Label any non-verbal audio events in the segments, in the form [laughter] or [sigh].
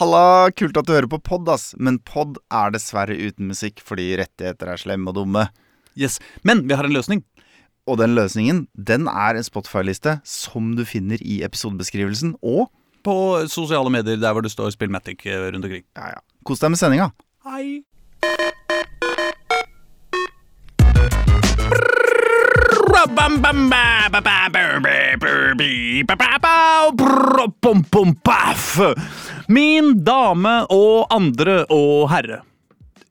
Halla, kult at du hører på pod, ass. Men pod er dessverre uten musikk fordi rettigheter er slemme og dumme. Yes, Men vi har en løsning. Og den løsningen, den er en Spotify-liste som du finner i episodebeskrivelsen. Og På sosiale medier der hvor du står Spillmatic matic rundt omkring. ja, ja, kos deg med sendinga. Hei. Min dame og andre og herre.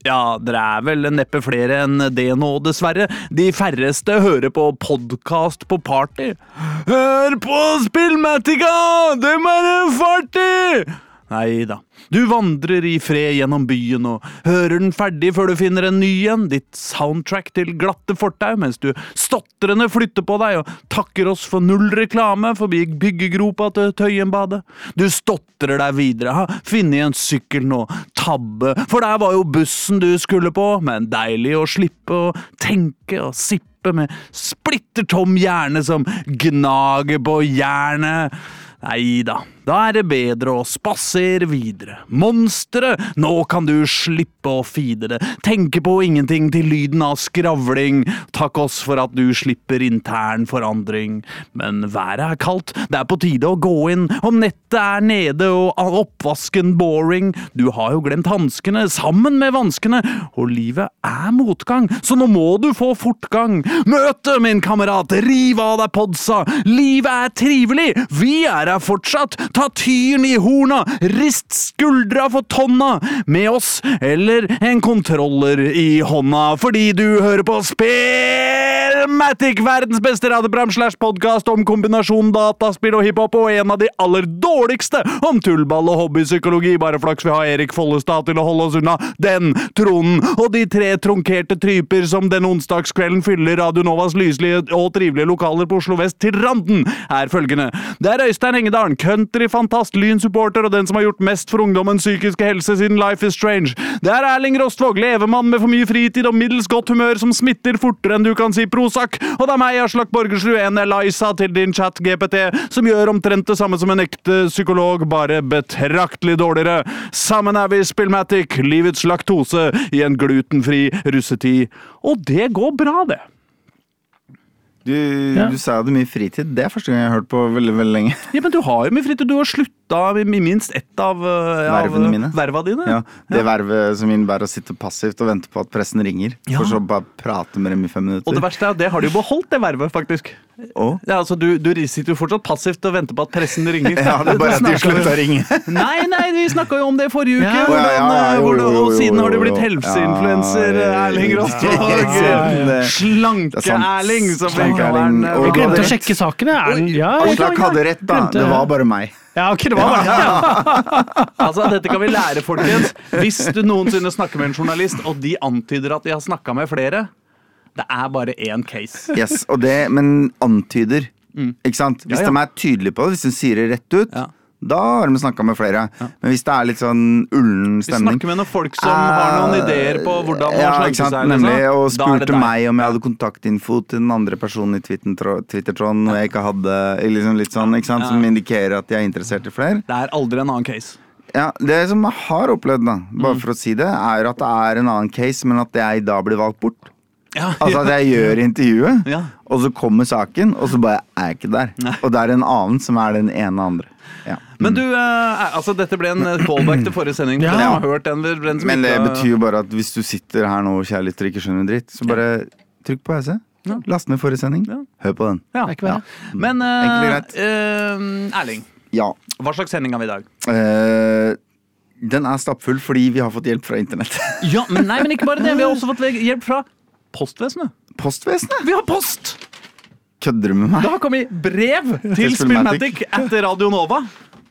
Ja, dere er vel neppe flere enn det nå, dessverre. De færreste hører på podkast på party. Hør på Spillmatica! Dem er det fart i! Nei da. Du vandrer i fred gjennom byen og hører den ferdig før du finner en ny en, ditt soundtrack til glatte fortau, mens du stotrende flytter på deg og takker oss for null reklame forbi byggegropa til Tøyenbadet. Du stotrer deg videre, har funnet en sykkel nå, tabbe, for der var jo bussen du skulle på, men deilig å slippe å tenke og sippe med splitter tom hjerne som gnager på jernet. Nei da, da er det bedre å spasere videre. Monstre, nå kan du slippe å feede det. Tenke på ingenting til lyden av skravling. Takk oss for at du slipper intern forandring. Men været er kaldt, det er på tide å gå inn. Om nettet er nede og oppvasken boring. Du har jo glemt hanskene sammen med vanskene, og livet er motgang, så nå må du få fortgang. Møte, min kamerat, riv av deg podsa. Livet er trivelig, vi er her fortsatt. Ta tyren i horna, rist skuldra for tonna. Med oss, eller en kontroller i hånda, fordi du hører på Spelmatic, verdens beste radioprogram slash podkast om kombinasjon dataspill og hiphop, og en av de aller dårligste om tullball og hobbypsykologi. Bare flaks vi har Erik Follestad til å holde oss unna den tronen. Og de tre trunkerte tryper som den onsdagskvelden fyller Radio Novas lyslige og trivelige lokaler på Oslo vest til randen, er følgende. Det er Øystein Engedalen, countryfantast, lynsupporter og den som har gjort mest for ungdommens psykiske helse siden Life is Strange. Det er Erling Rostvåg, levemann med for mye fritid og middels godt humør som smitter fortere enn du kan si Prozac. Og det er meg, Aslak Borgersrud, en Eliza til din chat-GPT, som gjør omtrent det samme som en ekte psykolog, bare betraktelig dårligere. Sammen er vi Spillmatic, livets laktose i en glutenfri russetid. Og det går bra, det. Du, Ja. du sa du hadde mye fritid. Det er første gang jeg har hørt på veldig veldig lenge. Ja, Men du har jo mye fritid. Du har slutta i minst ett av, ja, av Vervene mine. verva dine. Ja, det vervet som innebærer å sitte passivt og vente på at pressen ringer. Ja. For så bare prate med dem i fem minutter. Og det verste er at det har de jo beholdt, det vervet, faktisk. Å? Ja, altså, du, du sitter jo fortsatt passivt og venter på at pressen ringer. [laughs] Ja, det er bare at de slutter slutta å ringe. [laughs] Nei, nei, vi snakka jo om det i forrige uke. Ja. Hvordan, Ja, ja, ja, eh, og siden har du blitt helseinfluenser, Ja, ja, Erling ja, ja, ja. Er. Slanke-Erling, som vi kaller Jeg du glemte å sjekke sakene. Erling. ja, ja, Aslak hadde rett, da. Det var bare meg. Ja, ok, det var det. ja. [laughs] Altså, Dette kan vi lære, folkens. Hvis du noensinne snakker med en journalist, og de antyder at de har snakka med flere, det er bare én case. Yes, og det, Men antyder. Ikke sant? Hvis Mm. Ja, ja. de er tydelige på det, hvis de sier det rett ut, Ja. Da har de snakka med flere. Men hvis det er litt sånn ullen stemning Vi snakker med noen folk som har noen ideer på hvordan man ja, ikke sant? seg. Nemlig, liksom. og er det spurte meg om jeg hadde kontaktinfo til den andre personen i Twitter- Twitter-tråden, og jeg ikke hadde liksom litt sånn, ikke sant? Som indikerer at jeg er interessert i flere. Det er aldri en annen case. Ja, Det som jeg har opplevd, da, bare Mm. for å si det, er at det er en annen case, men at jeg da blir valgt bort. Ja, [laughs] Altså at jeg gjør intervjuet, Ja. og så kommer saken, og så bare er jeg ikke der. Nei. Og det er en annen som er den ene andre. Ja. Men du, eh, altså dette ble en eh, callback til forrige sending. Ja. Jeg har hørt den, den Men det betyr jo bare at hvis du sitter her nå, og ikke skjønner en dritt, så bare trykk på pause. Ja. Last ned forrige sending. Ja. Hør på den. Men eh, eh, Erling, Ja. hva slags sending har vi i dag? Eh, den er stappfull fordi vi har fått hjelp fra internett. Ja, men Nei, men ikke bare det. Vi har også fått hjelp fra postvesenet. Postvesenet! Vi har post! Kødder du med meg? Det har kommet brev til Spillmatic. Etter Radio Nova.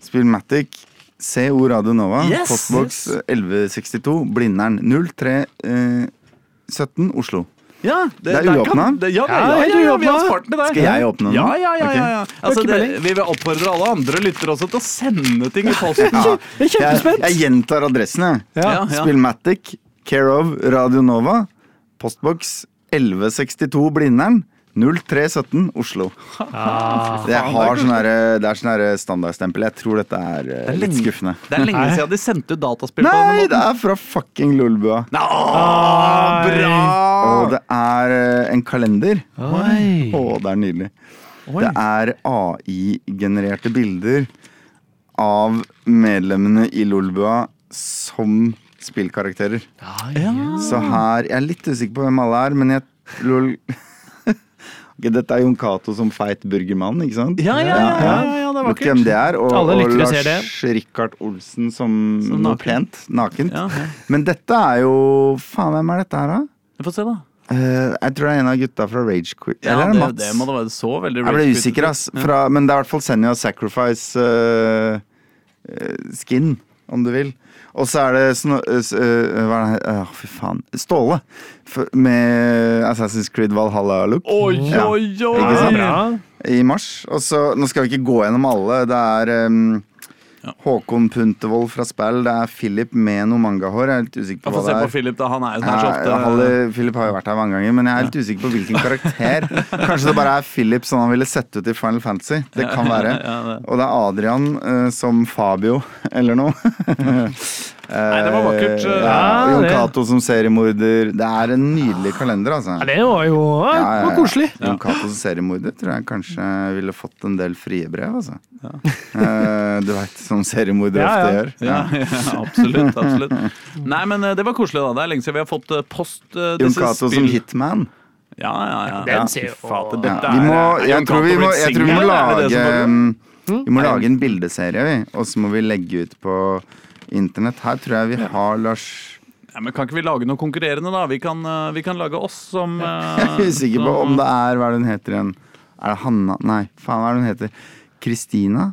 Spillmatic, CO Radio Nova, Yes. postboks 1162, Blindern 0317 Oslo. Ja, Det er der uåpna? Ja, ja, Ja, ja, ja, er ja, vi har spart der. Skal jeg åpne den? Ja, ja, ja. ja, ja. Altså, det, vi vil oppfordre alle andre lyttere også til å sende ting i posten. Ja. Jeg er Jeg, kjempespent. jeg gjentar adressene. Ja, ja. Spillmatic, Care of Radio Nova, postboks 1162 Blindern 0317 Oslo. Ah, Det, har sånn herre- det er sånn standardstempel. Jeg tror dette er, det er litt lenge- skuffende. Det er lenge siden de sendte ut dataspill på Nei, det er fra fucking Lolbua. Ah, bra! Og det er eh, en kalender. Oi. Å, det er nydelig. Oi. Det er AI-genererte bilder av medlemmene i Lolbua som spillkarakterer. Ja. Så her Jeg er litt usikker på hvem alle er, men jeg lol. [laughs] okay, Dette er Jon Cato som feit burgermann, ikke sant? Ja, ja, ja, ja, ja, det er vakkert. hvem det er. Og, og Lars Rikard Olsen som, Som naken. pent. Nakent. Ja, ja. Men dette er jo Faen, hvem er dette her, da? Får se, da. Uh, jeg tror det er en av gutta fra Rage Quit. Ja, Eller er det, det Mats? det må det være så veldig Jeg ble usikker, ass. Fra, men det er i hvert fall Senja Sacrifice uh, uh, skin, om du vil. Og så er det sno, eh, eh, Hva er det Å, Fy faen. Ståle. Med Assassin's Creed Valhalla-look. Oi, oi, oi! Bra. I mars. Og så, Nå skal vi ikke gå gjennom alle. Det er em, Ja. Håkon Puntervold fra Spell. Det er Philip med noe mangahår. Jeg er litt usikker på hva det det på er. Philip, da. Han er jo sånn så ofte Halle, Philip har jo vært her mange ganger, men jeg er litt usikker på hvilken karakter. [laughs] Kanskje det bare er Philip som han ville sett ut i Final Fantasy. Det kan være. [laughs] Og det er Adrian eh, som Fabio, [laughs] eller noe. Nei, det var vakkert. Eh, Ja, Jon Cato som seriemorder. Det er en nydelig kalender, altså. Ja, det var jo ja, Ja, ja, det var ja. koselig. Jon Cato som seriemorder tror jeg kanskje ville fått en del frie brev, altså. Eh, du veit, som seriemordere Ja, ofte gjør. Ja, ja, absolutt. absolutt [laughs] Nei, men eh, det var koselig, da. Det er lenge siden vi har fått post Uh, Jon Cato som hitman. Ja, ja, ja. Den ja, ser fy jo- fader, Ja, dette vi er- må, jeg, tror vi må, jeg tror vi må lage? Vi må lage en bildeserie, vi. Og så må vi legge ut på internett. Her tror jeg vi har Lars Ja, men Kan ikke vi lage noe konkurrerende, da? Vi kan, eh, vi kan lage oss som eh, [laughs] Jeg er usikker på om det er Hva er det hun heter igjen? Er det Hanna Nei, faen, hva er det hun heter? Kristina?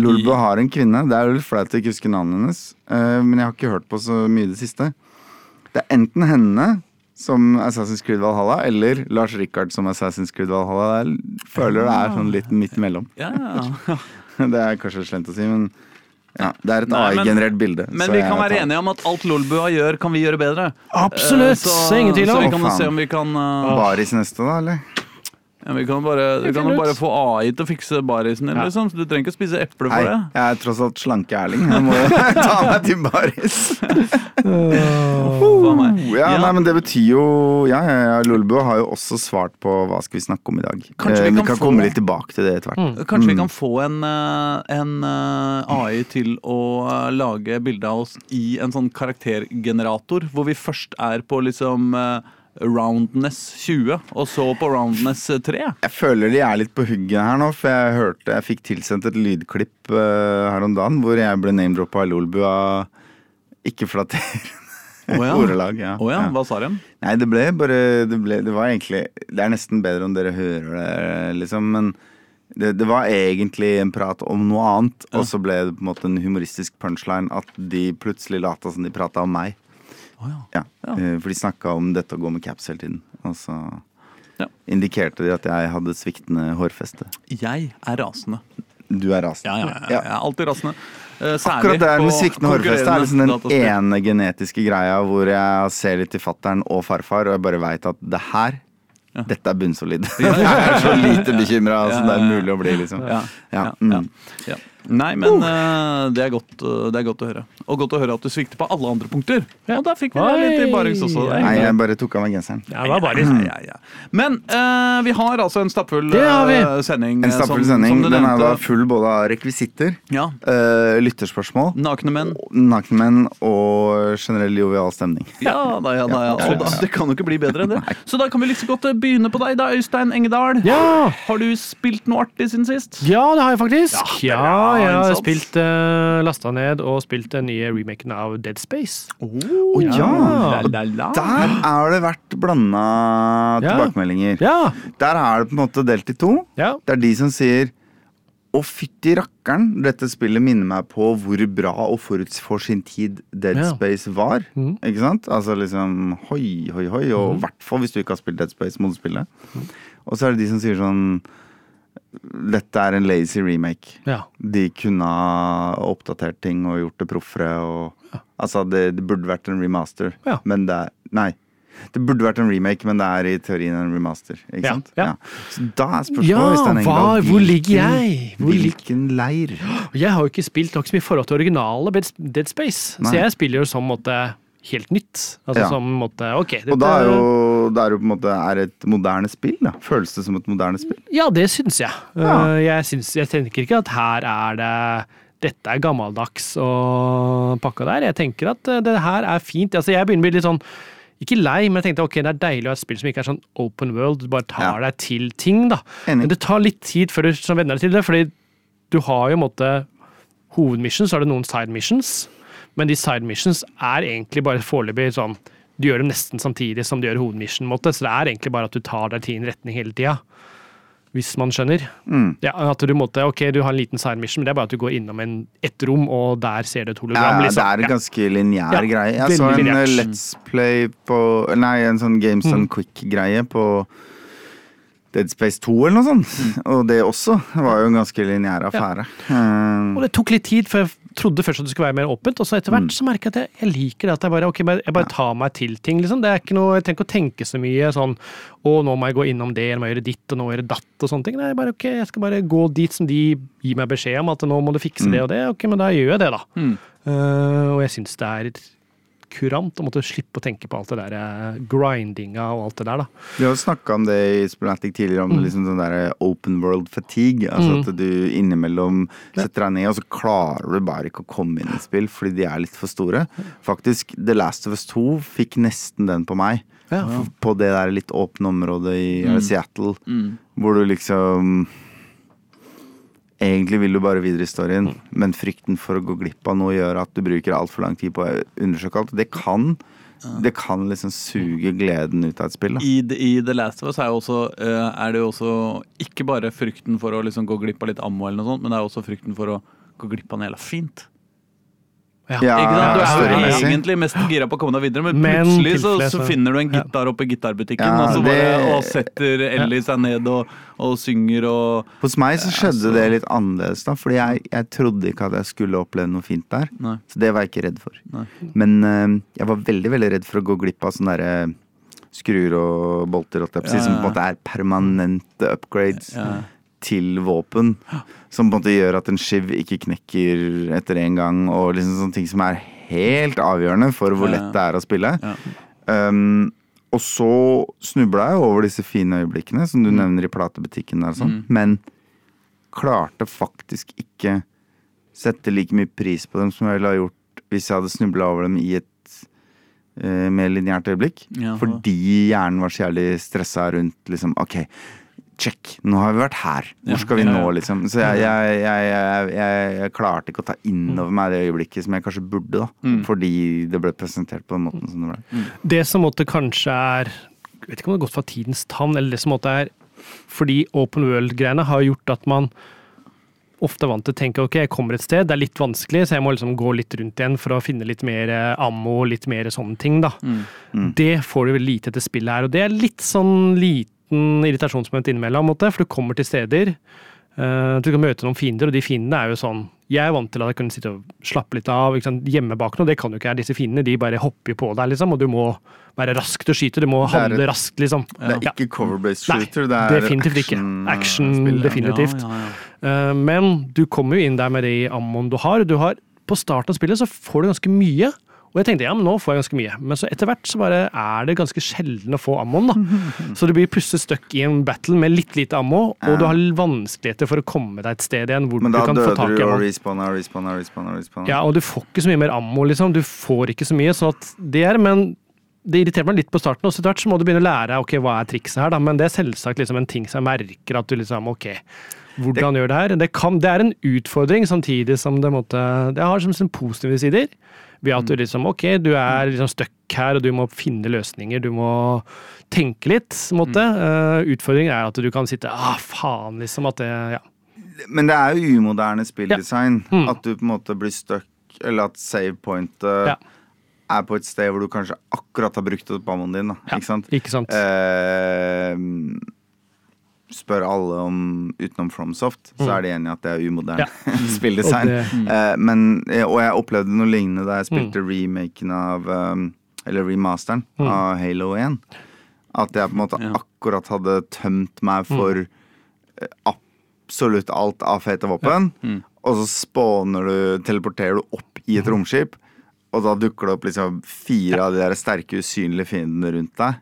Lolbo har en kvinne. Det er jo litt flaut å ikke huske navnet hennes. eh, men jeg har ikke hørt på så mye i det siste. Det er enten henne som Assassin's Creed Valhalla, eller Lars Rikard som Assassin's Creed Valhalla. Jeg føler det er sånn litt midt imellom. Ja, ja. [laughs] Det er kanskje slemt å si, men ja, det er et AI-generert bilde. Men så vi kan være tar- enige om at alt Lolbua gjør, kan vi gjøre bedre. Absolutt. Eh, Ingen tvil Så vi kan se om vi kan uh... Baris neste, da, eller? Ja, Vi kan bare, du kan jo bare få AI til å fikse barisen din, Ja. liksom. Så du trenger ikke å spise eple Hei, for det. jeg er tross alt slanke-Erling. Jeg må [laughs] ta meg til baris. [laughs] Faen meg. Ja, Ja. nei, men det betyr jo Ja, ja, ja, Lolbø har jo også svart på hva skal vi snakke om i dag. Kanskje vi Eh, vi kan kan få- komme litt tilbake til det etter hvert. Kanskje vi Mm. kan få en, eh, en eh, AI til å eh, lage bilde av oss i en sånn karaktergenerator, hvor vi først er på liksom eh, roundness 20, og så på roundness 3. Jeg føler de er litt på hugget her nå, for jeg hørte Jeg fikk tilsendt et lydklipp uh, her om dagen hvor jeg ble name-droppa av Lolbu av ikke flatterende oh, ja. [laughs] ordelag. Ja. Oh, ja, Ja. hva sa de? Nei, det ble bare det, ble, det var egentlig Det er nesten bedre om dere hører det, liksom. Men det, det var egentlig en prat om noe annet, og så ble det på en måte en humoristisk punchline at de plutselig lata som de prata om meg. Å ja. Ja, eh, For de snakka om dette å gå med caps hele tiden. Og så Ja. indikerte de at jeg hadde sviktende hårfeste. Jeg er rasende. Du er rasende. Ja, ja, ja, jeg er alltid rasende. Eh, Særlig Akkurat det med sviktende hårfeste er liksom den ene genetiske greia hvor jeg ser litt til fattern og farfar, og jeg bare veit at det her. Dette er bunnsolid. [laughs] Jeg er så lite bekymra Ja, som det er mulig å bli, liksom. Ja, Ja, ja, mm. Ja, ja. Nei, men uh, det, er godt, eh, det er godt å høre. Og godt å høre at du svikter på alle andre punkter. Og der fikk vi Oi. litt i barings også. Det er Nei, jeg bare tok av meg genseren. Ja, det var bare Ja, ja, ja. Men uh, vi har altså en stappfull eh, sending. En eh, stappfull som- sending. som Den er da full både av rekvisitter, Ja. eh, lytterspørsmål, Nakne menn. nakenmenn og generell jovial stemning. Ja da, ja da. ja. Og da det kan jo ikke bli bedre enn det. Så da kan vi liksom godt eh, begynne på deg, da, Øystein Engedal. Ja. Har du spilt noe artig siden sist? Ja, det har jeg faktisk. Ja, Ja, jeg har spilt uh, lasta ned og spilt den nye remaken av Dead Space. Oh, ja. La, la, la. Der har det vært blanda Ja. tilbakemeldinger. Ja. Der er det på en måte delt i to. ja. Det er de som sier Å, fytti rakkeren, dette spillet minner meg på hvor bra og forut for sin tid Dead Ja. Space var. Mm. Ikke sant? Altså liksom hoi, hoi, hoi. Og i hvert fall hvis du ikke har spilt Dead Space, må du spille. Og så er det de som sier sånn Dette er en lazy remake. ja. De kunne ha oppdatert ting og gjort det proffere og Altså, det, det burde vært en remaster, Ja. men det er Nei. Det burde vært en remake, men det er i teorien en remaster. Ikke Ja, sant? ja. Så da er spørsmålet Ja, hva- hvor ligger jeg? Hvor Hvilken leir? [gasps] Jeg har jo ikke spilt, nok som så mye forhold til originale Dead- Space, Nei. så jeg spiller jo som måte helt nytt. Altså Ja. som måte Ok, dette Og da er jo, da er jo på en måte er et moderne spill, da. Føles det som et moderne spill? Ja, det syns jeg. Ja. Uh, jeg, syns, jeg tenker ikke at her er det dette er gammeldags og pakka der. Jeg tenker at uh, det her er fint. Altså, jeg begynner å bli litt sånn ikke lei, men jeg tenkte ok, det er deilig å ha et spill som ikke er sånn open world, du bare tar Ja. deg til ting, da. Enig. Men det tar litt tid før du som venner deg til det, fordi du har jo en måte hovedmissions, så har du noen side missions, men de side missions er egentlig bare foreløpig sånn Du gjør dem nesten samtidig som du gjør hovedmission, måte, så det er egentlig bare at du tar deg til en retning hele tida. Hvis man skjønner. Mm. Ja, at du måtte, ok, du har en liten side mission, men det er bare at du går innom en, et rom, og der ser du et hologram. Ja, liksom. det er en Ja. ganske lineær Ja, greie. Jeg så en lineært. eh, Let's Play på Nei, en sånn Games mm. Mm. Quick-greie på Dead Space 2 eller noe sånt. Mm. Og det også var jo en ganske lineær affære. Eh, Og det tok litt tid, jeg trodde først at det skulle være mer åpent, og så etter Mm. hvert så merker jeg at jeg, jeg liker det at jeg bare, okay, jeg bare tar meg til ting, liksom. Det er ikke noe, jeg trenger ikke å tenke så mye sånn å, nå må jeg gå innom det, eller må jeg gjøre ditt, og nå må jeg gjøre datt, og sånne ting. Nei, bare ok, jeg skal bare gå dit som de gir meg beskjed om at nå må du fikse det og det. Ok, men da gjør jeg det, da. Mm. Uh, og jeg syns det er kurant å måtte slippe å tenke på alt det der eh, grindinga og alt det der, da. Vi har snakka om det i Splenatic tidligere, om liksom sånn der open world fatigue. Altså at du innimellom setter deg ned, og så klarer du bare ikke å komme inn i spill fordi de er litt for store. Faktisk, The Last of Us 2 fikk nesten den på meg. Ja. På det der litt åpne området i mm. Seattle, Mm. hvor du liksom Egentlig vil du bare videre i storyen, men frykten for å gå glipp av noe gjør at du bruker altfor lang tid på å undersøke alt. Det kan, det kan liksom suge gleden ut av et spill. I, I The Last of Us er, også, eh, er det jo også ikke bare frykten for å liksom gå glipp av litt ammo, eller noe sånt, men det er også frykten for å gå glipp av noe jævla fint. Ja, Ikke sant? Du er jo egentlig mest gira på å komme deg videre, men, Men plutselig så, så finner du en gitar oppe i gitarbutikken, Ja, og så det- bare og setter Ellie seg ned og, og synger og Hos meg så skjedde så- det litt annerledes, da. Fordi jeg, jeg trodde ikke at jeg skulle oppleve noe fint der. Nei. Så det var jeg ikke redd for. Nei. Men eh, jeg var veldig veldig redd for å gå glipp av sånne derre skruer og bolter, Ja, som på en måte er permanente upgrades Ja. Til våpen. Som på en måte gjør at en skiv ikke knekker etter en gang, og liksom sånne ting som er helt avgjørende for hvor lett det er å spille. Ja. Um, og så snubla jeg over disse fine øyeblikkene som du nevner i platebutikken der sånn, Mm. men klarte faktisk ikke sette like mye pris på dem som jeg ville ha gjort hvis jeg hadde snubla over dem i et uh, mer lineært øyeblikk. Ja. Fordi hjernen var så jævlig stressa rundt liksom Ok, check, nå har vi vært her. Hvor skal vi nå, liksom? Så jeg, jeg, jeg, jeg, jeg, jeg klarte ikke å ta inn over meg det øyeblikket som jeg kanskje burde, da. Mm. Fordi det ble presentert på den måten som det ble. Det som måtte kanskje er Jeg vet ikke om det har gått fra tidens tann, eller det som måtte er Fordi open world-greiene har gjort at man ofte er vant til å tenke ok, jeg kommer et sted, det er litt vanskelig, så jeg må liksom gå litt rundt igjen for å finne litt mer eh, ammo, litt mer sånne ting, da. Mm. Det får du vel lite etter spillet her, og det er litt sånn liten irritasjonsmoment innimellom, for du kommer til steder, eh, du kan møte noen fiender, og de fiendene er jo sånn jeg er vant til at jeg kunne sitte og slappe litt av gjemme bak noe. Det kan jo ikke her. Disse fiendene de bare hopper på deg, liksom, og du må være rask til å skyte. Du må Det handle et- raskt, liksom. Det er ikke cover-based Nei, shooter, det er definitivt ikke. Action, action-spill, definitivt. Ja, ja, ja. Eh, Men du kommer jo inn der med de ammoen du har. Du har på starten av spillet så får du ganske mye. Og jeg tenkte ja, men nå får jeg ganske mye. Men så etter hvert så bare er det ganske sjelden å få ammoen. da. [laughs] Så du blir plutselig stuck i en battle med litt lite ammo, og du har vanskeligheter for å komme deg et sted igjen hvor du kan få tak i ammo. Men da døde du og respawna og respawna. respawna. Ja, og du får ikke så mye mer ammo, liksom. Du får ikke så mye, sånn at det er Men det irriterte meg litt på starten, og etter hvert så må du begynne å lære ok, hva er trikset her, da. Men det er selvsagt liksom en ting som jeg merker at du liksom ok, hvordan gjør det her? Det, kan, det er en utfordring, samtidig som det måtte Det har som sin positive sider. Ved at du liksom ok, du er liksom stuck her, og du må finne løsninger, du må tenke litt, på en måte. Eh, utfordringen er at du kan sitte ah, faen, liksom. At det Ja. Men det er jo umoderne spilldesign. Mm. At du på en måte blir stuck, eller at save pointet Ja. er på et sted hvor du kanskje akkurat har brukt opp ammoen din. Da, Ja, ikke sant? Ikke sant? Eh, spør alle om utenom FromSoft, så er de enige i at det er umoderne [laughs] spilldesign. Og det- Eh, men, og jeg opplevde noe lignende da jeg spilte remaken av um, eller remasteren, av Halo 1. At jeg på en måte Ja. akkurat hadde tømt meg for eh, absolutt alt av fete våpen. Og så spawner du, teleporterer du opp i et romskip. Og da dukker det opp liksom fire av de der sterke, usynlige fiendene rundt deg.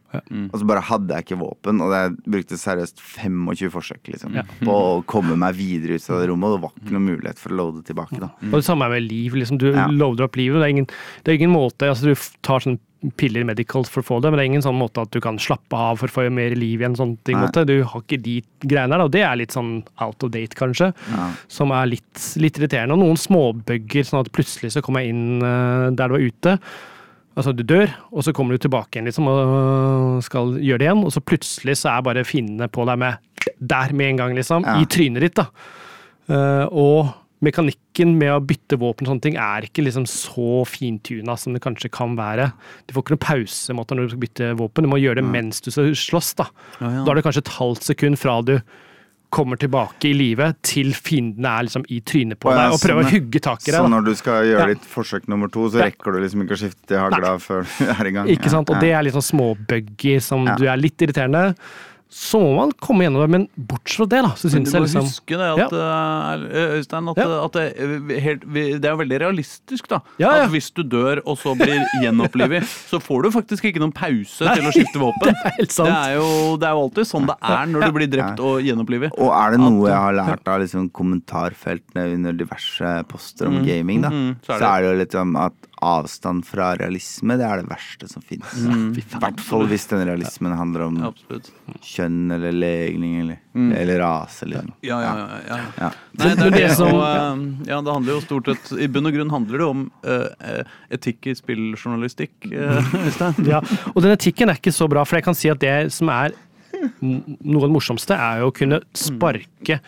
Og så bare hadde jeg ikke våpen, og jeg brukte seriøst 25 forsøk liksom, på å komme meg videre ut av det rommet. Og det var ikke noen mulighet for å loade tilbake. da Og det samme er med liv. Liksom. Du Ja. loader opp livet. Det er ingen, det er ingen måte altså Du tar sånn piller medicals for å få det, men det er ingen sånn måte at du kan slappe av for å få mer liv igjen. Sånn ting, måte. Du har ikke de greiene der, og det er litt sånn out of date, kanskje. Ja. Som er litt, litt irriterende. Og noen småbugger, sånn at plutselig så kommer jeg inn eh, der du var ute. Altså, du dør, og så kommer du tilbake igjen liksom, og skal gjøre det igjen, og så plutselig så er bare fiendene på deg med der med en gang, liksom. Ja. I trynet ditt, da. Eh, og mekanikken med å bytte våpen og sånne ting er ikke liksom så fintuna som det kanskje kan være. Du får ikke noen pausemåte når du skal bytte våpen, du må gjøre det mens du skal slåss. Da Ja, ja. Da er det kanskje et halvt sekund fra du kommer tilbake i live til fiendene er liksom i trynet på ja, deg og prøver sånn, å ja. hugge tak i Så deg. Da. når du skal gjøre Ja. ditt forsøk nummer to, så rekker du liksom ikke å skifte hagla før du er i gang. Ikke sant? Og Ja, det er litt sånn småbuggy som Ja. du er litt irriterende. Så må man komme gjennom det, men bortsett fra det, da, så Men liksom du må huske det at, ja. Øystein, at, Ja. at det, er helt, det er veldig realistisk, da. Ja, ja. At hvis du dør og så blir [laughs] gjenopplivet, så får du faktisk ikke noen pause til å skifte våpen. [laughs] Det er helt sant. Det er jo, det er jo alltid sånn det er når du blir drept og gjenopplivet. Og er det noe jeg har lært av liksom kommentarfeltene under diverse poster om gaming, da, mm, så, er det jo litt om at avstand fra realisme, det er det verste som finnes. I hvert fall hvis den realismen handler om Absolutt. kjønn eller legning eller, eller rase. Liksom. Ja, ja, ja. ja. Ja. Nei, det, er det og, ja, det handler jo stort sett I bunn og grunn handler det om eh, etikk i spilljournalistikk, [laughs] Øystein. Ja, og den etikken er ikke så bra, for jeg kan si at det som er noe av det morsomste, er jo å kunne sparke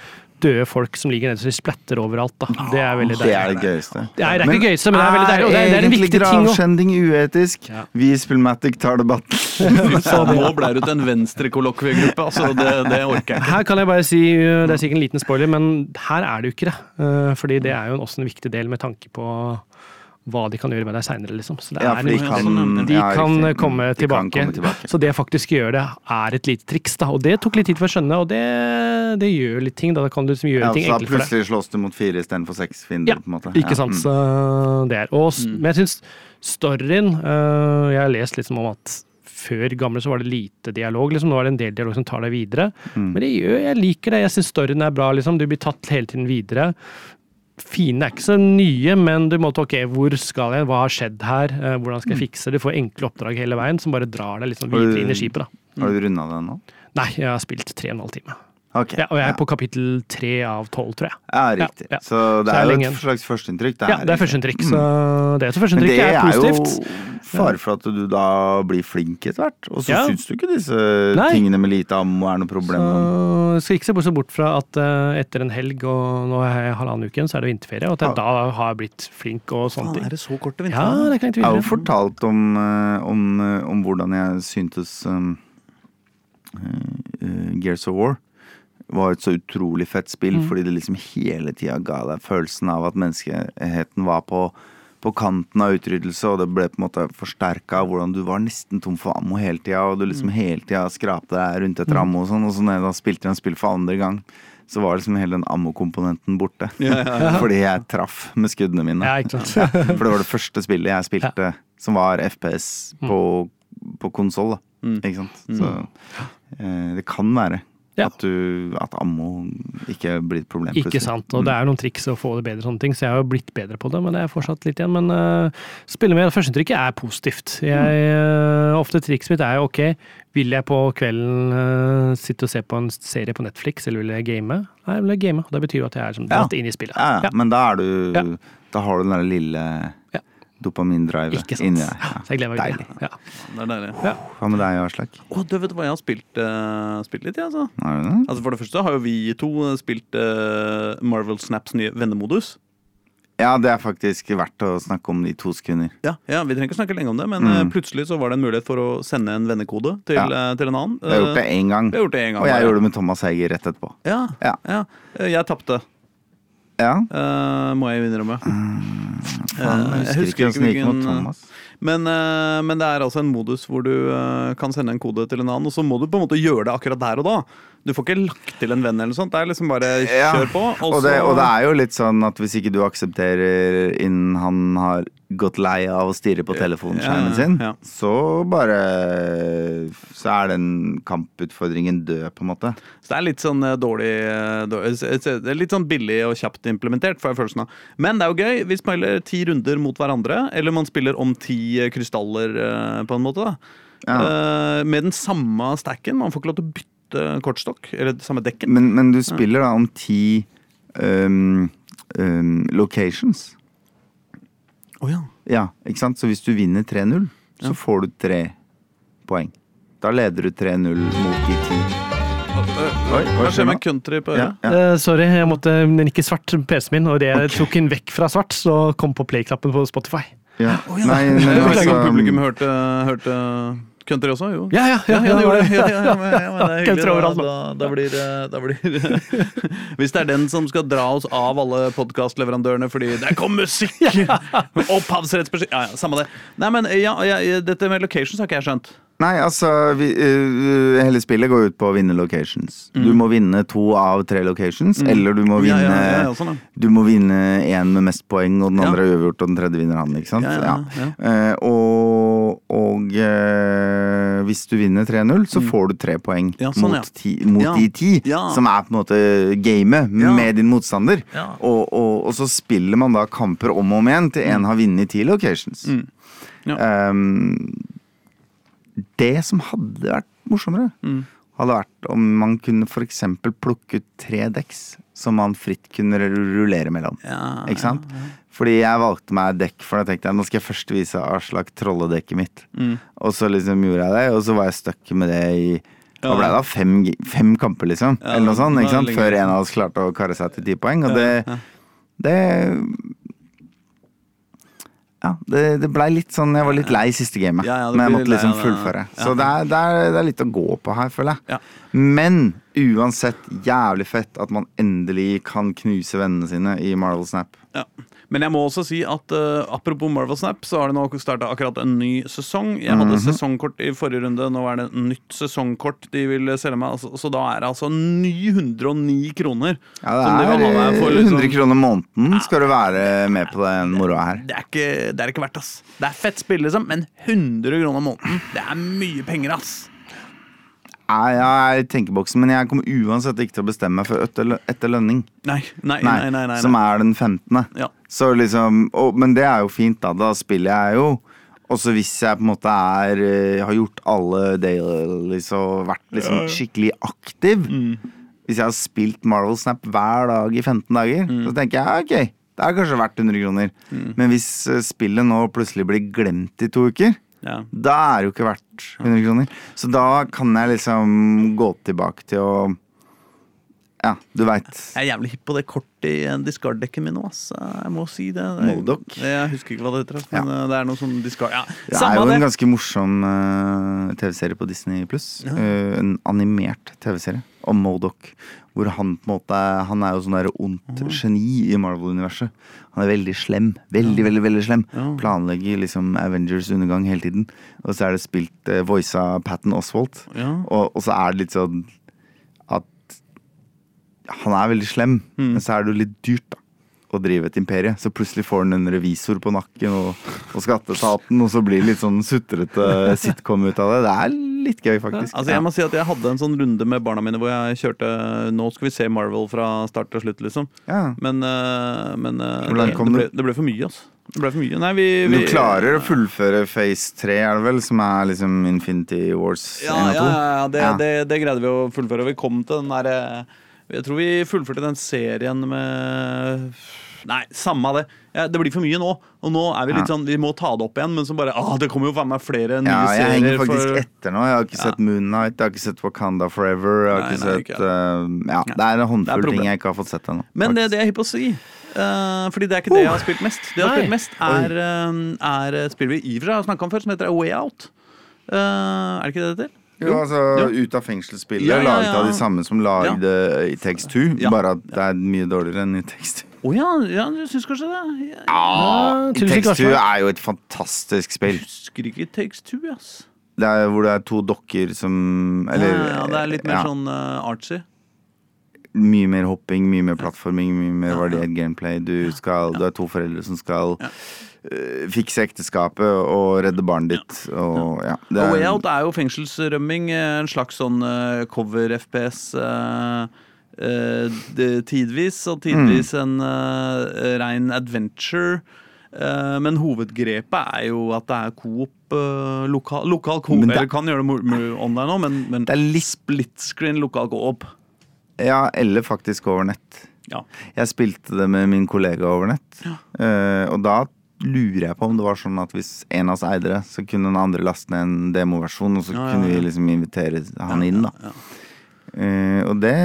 døde folk som ligger nede så de splatter overalt. Da. Det er veldig Det er det gøyeste. Det er, det er ikke gøyeste, men det er veldig deilig. Og det er, det er en viktig ting Egentlig gravskjending uetisk? Ja. Vi i Spillmatic tar debatten. [laughs] Nå ble det ut en venstrekollokviegruppe. Altså, det, det orker jeg ikke. Her kan jeg bare si, det er sikkert en liten spoiler, men her er det jo ikke det. Uh, Fordi det er jo også en viktig del med tanke på hva de kan gjøre med deg seinere, liksom. Så det Ja, er de kan, de ja, kan komme de tilbake. kan komme tilbake. Så det faktisk gjør det, er et lite triks. da, Og det tok litt tid for å skjønne, og det, det gjør litt ting. da, Da kan du liksom gjøre Ja, ting enklere for deg. plutselig slåss du mot fire istedenfor seks fiender. Ja, på en måte. Ikke Ja, sant. mm. Så det er. Og, s- Men jeg syns storyen øh, Jeg har lest liksom om at før gamle så var det lite dialog. liksom, Nå er det en del dialog som tar deg videre. Mm. Men det gjør, jeg liker det. Jeg syns storyen er bra. liksom, Du blir tatt hele tiden videre. Fiendene er ikke så nye, men du måtte ok, hvor skal jeg, hva har skjedd her, Eh, hvordan skal jeg fikse det? Du får enkle oppdrag hele veien som bare drar deg liksom sånn videre inn i skipet. da. Har du runda det nå? Nei, jeg har spilt tre og en halv time. Ok. Ja, og jeg ja. er på kapittel tre av tolv, tror jeg. Ja, riktig. Ja, ja. Så det Så er jo et slags førsteinntrykk. Ja, det er førsteinntrykk. Så det er så førsteinntrykk det er er jo positivt. fare for at du da blir flink etter hvert. Og så Ja. syns du ikke disse Nei. tingene med lite ammo er noe problem. Så jeg skal ikke se bort- fra at eh, etter en helg og nå er jeg halvannen uke igjen, så er det vinterferie, og at jeg da har jeg blitt flink og sånne ting. ting. er det så kort til Ja, vinteren? det kan jeg Jeg har jo fortalt om, eh, om, eh, om hvordan jeg syntes um, uh, Gears of War var et så utrolig fett spill, Mm. fordi det liksom hele tida ga deg følelsen av at menneskeheten var på, på kanten av utryddelse, og det ble på en måte forsterka av hvordan du var nesten tom for ammo hele tida, og du liksom Mm. hele tida skrapte deg rundt etter ammo og sånn, og så når jeg da spilte en spill for andre gang, så var liksom hele den ammokomponenten borte. [laughs] Fordi jeg traff med skuddene mine. Ja, ikke sant. For det var det første spillet jeg spilte som var FPS på, på konsoll. Ikke sant. Så eh, det kan være Ja. at, du, at ammo ikke blir et problem. Ikke sant, og det er noen triks å få det bedre, sånne ting, så jeg har jo blitt bedre på det, men det er fortsatt litt igjen. Men uh, spille med førsteinntrykket er positivt. Jeg, uh, ofte trikset mitt er jo ok, vil jeg på kvelden uh, sitte og se på en serie på Netflix, eller vil jeg game? Nei, jeg vil jeg game, det betyr jo at jeg er som Ja. inn i spillet. Ja, ja, men da er du. Da har du den der lille. Dopamindrivet Ikke sant. inni deg. Ja. Så jeg gleder meg Deilig. det. Ja. Det er deilig. Hva med deg, Aslak? Å, du vet hva jeg har spilt, uh, spilt litt, jeg, altså. Altså. For det første har jo vi to spilt uh, Marvel Snaps nye vennemodus. Ja, det er faktisk verdt å snakke om det i to sekunder. Ja, ja, Vi trenger ikke snakke lenge om det, men Mm. eh, plutselig så var det en mulighet for å sende en vennekode til, Ja. til en annen. Vi har gjort det én gang, Vi har gjort det en gang. og jeg ja. gjorde det med Thomas Heiger rett etterpå. Ja, Ja. ja. Jeg tapte. Ja. Uh, må jeg innrømme. Mm, Faen, Eh, jeg husker ikke åssen det gikk hvilken, eh, Men, uh, men det er altså en modus hvor du uh, kan sende en kode til en annen, og så må du på en måte gjøre det akkurat der og da. Du får ikke lagt til en venn eller noe sånt. Det er liksom bare kjør på. Og det, og det er jo litt sånn at hvis ikke du aksepterer innen han har gått lei av å stirre på telefonskjermen sin, ja. så bare Så er den kamputfordringen død, på en måte. Så det er litt sånn eh, dårlig, eh, dårlig er litt sånn billig og kjapt implementert, får jeg følelsen av. Men det er jo gøy. Vi spiller ti runder mot hverandre, eller man spiller om ti eh, krystaller, eh, på en måte. da Ja. Eh, Med den samme stacken. Man får ikke lov til å bytte kortstokk, eller samme dekket. Men, men du spiller da om ti um, um, locations. Å ja. Ja, ikke sant? Så hvis du vinner 3-0, så får du tre poeng. Da leder du 3-0 mot de ti. Oi, hva skjer med country på Ja, øret? ja. uh, sorry, jeg måtte den gikk i svart, PC-en min, og det okay. tok den vekk fra svart, så kom på play-knappen på Spotify. ja. Å ja. Nei, men [laughs] altså publikum hørte, hørte country også, jo. Ja, ja, ja, Ja, det gjorde det. Ja, ja, ja, men, ja, men det er hyggelig. Da, da, da blir det da blir, [laughs] Hvis det er den som skal dra oss av alle podkastleverandørene fordi det kom musikk! [laughs] Opphavsrettsbeskyttelse Ja, ja, samme det. Nei, men ja, ja, dette med locations har ikke jeg skjønt. Nei, altså vi, uh, Hele spillet går ut på å vinne locations. Du må vinne to av tre locations, eller du må Mm. Vinne ja, ja, ja, sånn. Du må vinne én med mest poeng, og den Ja. andre er uavgjort, og den tredje vinner han. ikke sant? Ja, ja, ja. Eh, og og eh, hvis du vinner 3-0, så får du tre poeng Mm. Ja, sånn, mot, ti, mot Ja. de ti, Ja. som er på en måte gamet med din motstander. Og, og, og så spiller man da kamper om og om igjen til en har vunnet ti locations. Mm. Ehm, det som hadde vært morsommere, Mm. hadde vært om man kunne f.eks. plukke ut tre dekks som man fritt kunne rullere mellom. Ikke sant? Fordi jeg valgte meg dekk, for da tenkte jeg nå skal jeg først vise Aslak trolledekket mitt. Mm. Og så liksom gjorde jeg det, og så var jeg stuck med det i Ja. Ble det da? Fem, fem kamper, liksom? Ja, Eller noe sånt, ikke sant? Før en av oss klarte å karre seg til ti poeng. Og det, ja. det ja, det, det blei litt sånn Jeg var litt lei siste gamet, Ja, men jeg måtte liksom fullføre. Ja. Så det er, det, er, det er litt å gå på her, føler jeg. Ja. Men uansett jævlig fett at man endelig kan knuse vennene sine i Marvel Snap. Ja. Men jeg må også si at uh, apropos Marvel Snap, så har det nå starta akkurat en ny sesong. Jeg hadde Mhm. sesongkort i forrige runde, nå er det et nytt sesongkort de vil selge meg. Altså, så da er det altså 909 kroner. Ja, det er de for, liksom. 100 kroner måneden skal du være med på den moroa her. Det er, ikke, det er ikke verdt, ass. Det er fett spill, liksom, men 100 kroner måneden, det er mye penger, ass. Nei, jeg er i tenkeboksen, men jeg kommer uansett ikke til å bestemme meg for etter, etter lønning. Nei, nei, Nei, nei. nei, Som er den 15. Ja. Så liksom, og, men det er jo fint, da. Da spiller jeg jo. Og så hvis jeg på en måte er eh, har gjort alle dailies og vært liksom skikkelig aktiv Mm. Hvis jeg har spilt Marvel Snap hver dag i 15 dager, Mm. så tenker jeg ok, det er kanskje verdt 100 kroner. Men hvis eh, spillet nå plutselig blir glemt i to uker, Ja. da er det jo ikke verdt 100 kroner. Så da kan jeg liksom gå tilbake til å Ja, du veit. Jeg er jævlig hipp på det kortet i discard-dekket mitt nå, ass. Jeg må si det. det Modok. Jeg husker ikke hva det heter, men ja. det er noe sånn discard... Ja, Det er jo det. en ganske morsom uh, TV-serie på Disney pluss. en animert TV-serie om Modok. Hvor han på en måte Han er jo sånn der ondt geni i Marvel-universet. Han er veldig slem. Veldig, veldig veldig slem. Ja. Planlegger liksom Avengers undergang hele tiden. Og så er det spilt uh, voice av Patten Oswald. Ja. Og, og så er det litt sånn han er veldig slem, Mm. men så er det jo litt dyrt, da. Å drive et imperie. Så plutselig får han en revisor på nakken og, og skatteetaten, og så blir det litt sånn sutrete [laughs] sitcom ut av det. Det er litt gøy, faktisk. Altså jeg må si at jeg hadde en sånn runde med barna mine hvor jeg kjørte Nå skal vi se Marvel fra start til slutt, liksom. ja. Men, eh, men eh, det, det, ble, det ble for mye, altså. Det ble for mye. Nei, vi, vi du klarer å fullføre Phase 3, er det vel? Som er liksom Infinity Wars 1 og 2? ja, ja, ja, det, Ja. Det, det greide vi å fullføre. Vi kom til den derre Jeg tror vi fullførte den serien med Nei, samme av det. Ja, det blir for mye nå. Og nå er vi litt sånn Vi må ta det opp igjen, men så bare ah, Det kommer jo faen meg flere nye Ja, jeg henger faktisk for- etter nå. Jeg har ikke Ja. sett Moon Knight, jeg har ikke sett Wakanda Forever. Jeg har Nei, ikke nei, sett ikke Uh, Ja, det er en er håndfull ting jeg ikke har fått sett ennå. Men det, er det er jeg hypp på å si. Uh, fordi det er ikke det jeg har spilt mest. Det jeg har spilt mest er, uh, er et spill vi i og for seg har snakka om før, som heter A Way Out. Uh, er det ikke det det heter? Jo, altså Jo. Ut av fengselsspillet, Ja, ja, laget av de samme som lagde i Two. Ja. Bare at det er mye dårligere enn i Takes Two. Å ja, ja, du syns kanskje det? Ja, Ja, Takes Two er jo et fantastisk spill. husker ikke Takes Two, ass. Det er hvor det er to dokker som Eller ja, ja, det er litt mer ja, sånn uh, artsy. Mye mer hopping, mye mer plattforming, mye mer variert gameplay. Du, skal, du er to foreldre som skal Ja. Fikse ekteskapet og redde barnet ditt. Og, ja, det Og Way er, Out er jo fengselsrømming, eh, en slags sånn eh, cover-FPS eh, eh, tidvis, og tidvis Mm. en uh, rein adventure. Eh, men hovedgrepet er jo at det er coop, eh, lokal, lokal coop. Eller kan gjøre det online òg, men, men Det er litt- split screen lokal coop. ja, eller faktisk over nett. Ja. Jeg spilte det med min kollega over nett. ja. og da lurer jeg på om det var sånn at hvis en av oss eide det, så kunne den andre laste ned en demoversjon, og så Ja, ja, kunne vi liksom invitere han inn, da. ja. Eh, og det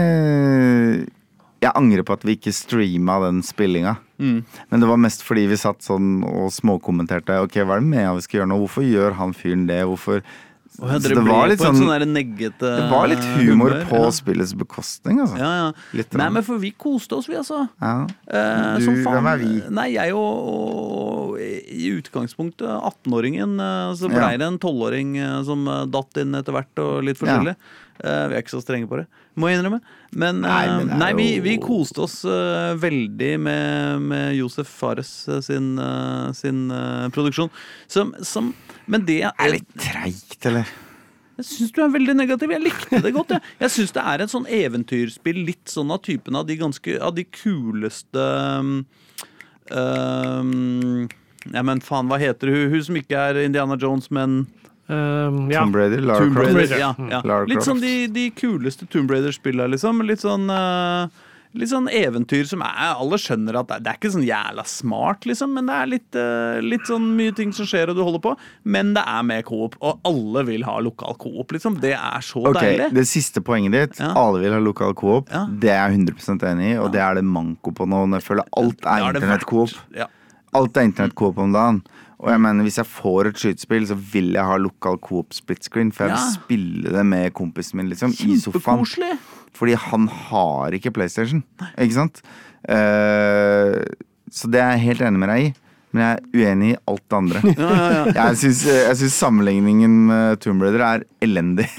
Jeg angrer på at vi ikke streama den spillinga. Mm. Men det var mest fordi vi satt sånn og småkommenterte. Ok, hva er det med vi skal gjøre nå? Hvorfor gjør han fyren det? Hvorfor Og det var litt sånn- sånn neggete Det var litt eh, humor humør, på ja. spillets bekostning, altså. Ja, ja. Nei, men for vi koste oss, vi, altså. Ja. Eh, Du, hvem er vi? Nei, jeg og, og i utgangspunktet 18-åringen. eh, Så ble Ja. det en 12-åring eh, som datt inn etter hvert, og litt forskjellig. Eh, vi er ikke så strenge på det, må jeg innrømme. Men, Nei, eh, men nei, vi, vi koste oss uh, veldig med, med Josef Fares eh, sin, uh, sin uh, produksjon. Som, som Men det er litt treigt, eller? jeg syns du er veldig negativ. Jeg likte det godt. Jeg, jeg syns det er et sånn eventyrspill, litt sånn av typen av de ganske Av de kuleste um, Ja, men faen, hva heter hun? Hun som ikke er Indiana Jones, men Um, ja. Tomb Raider, Lara Tomb Croft. Ja, ja. Lara Litt sånn de, de kuleste Tomb Raider-spillene, liksom. Litt sånn uh, Litt sånn eventyr som er Alle skjønner at det, det er ikke sånn jævla smart, liksom, men det er litt, uh, litt sånn mye ting som skjer, og du holder på. Men det er med coop, og alle vil ha lokal coop, liksom. Det er så okay, deilig. Det siste poenget ditt, Ja. alle vil ha lokal coop. Ja. Det er jeg 100% enig i, og det er det manko på nå. Når jeg føler alt er internett-coop. Ja. Alt er internettcoop om dagen. Og jeg mener, hvis jeg får et skytespill, så vil jeg ha lokal coop split screen. For jeg vil Ja. spille det med kompisen min, liksom. I sofaen. Kjempekoselig. Fordi han har ikke PlayStation. Ikke sant? Eh, så det er jeg helt enig med deg i. Men jeg er uenig i alt det andre. [laughs] Ja, ja, ja. Jeg syns, jeg syns sammenligningen med Tomb Raider er elendig.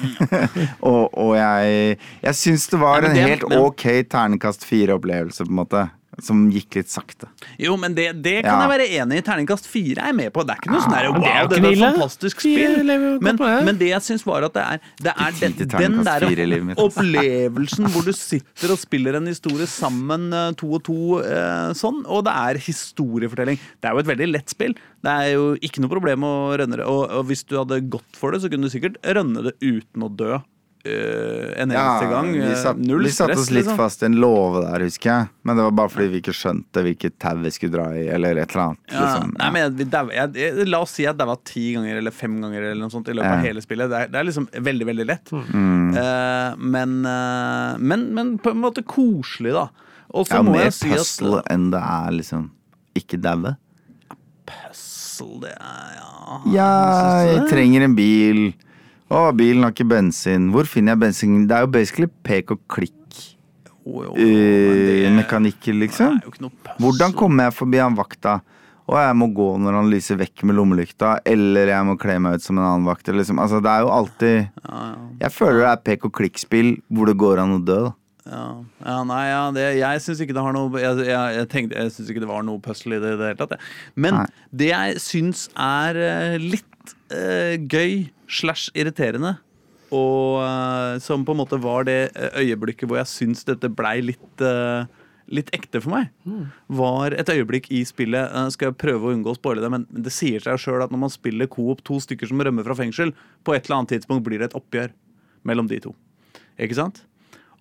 [laughs] og, og jeg, jeg syns det var Nei, men en det- helt men- ok terningkast fire-opplevelse, på en måte. Som gikk litt sakte. Jo, men det, det kan Ja. jeg være enig i. Terningkast fire er jeg med på. Det er ikke noe sånn der, men det er det er et fantastisk spill. Men, men det jeg syns var at det er, det er den, den der altså. opplevelsen hvor du sitter og spiller en historie sammen eh, to og to eh, sånn, og det er historiefortelling. Det er jo et veldig lett spill. Det er jo ikke noe problem å rønne det. Og, og hvis du hadde gått for det, så kunne du sikkert rønne det uten å dø. Eh, en eneste gang. vi Eh, satt, Null vi satte oss litt liksom. fast i en låve der, husker jeg. Men det var bare fordi vi ikke skjønte hvilket tau vi skulle dra i, eller et eller annet. Ja, Liksom. nei, men jeg, vi jeg, jeg, La oss si at det var ti ganger eller fem ganger eller noe sånt i løpet av hele spillet. Det er, det er liksom veldig, veldig lett. Mm. Uh, men, uh, men, men på en måte koselig, da. Og så ja, må mer jeg si at puzzle enn det er liksom ikke daue. Puzzle, det er ja Ja, jeg trenger en bil. Å, bilen har ikke bensin. Hvor finner jeg bensin? Det er jo basically pek og klikk. Oh, oh, det- mekanikker, liksom. Er puzzle. Hvordan kommer jeg forbi han vakta? Og jeg må gå når han lyser vekk med lommelykta, eller jeg må kle meg ut som en annen vakt. Liksom. Altså, det er jo alltid. Jeg føler det er pek og klikk-spill hvor det går an å dø. da. Ja, ja nei, ja, det, jeg syns ikke det har noe Jeg, jeg, jeg, tenkte, jeg synes ikke det var noe puzzle i det i det hele tatt. Men Nei. det jeg syns er eh, litt gøy slash irriterende, og eh, som på en måte var det eh, øyeblikket hvor jeg syns dette blei litt eh, Litt ekte for meg, var et øyeblikk i spillet eh, Skal jeg prøve å unngå å spoile det, men det sier seg sjøl at når man spiller coop to stykker som rømmer fra fengsel, på et eller annet tidspunkt blir det et oppgjør mellom de to. Ikke sant?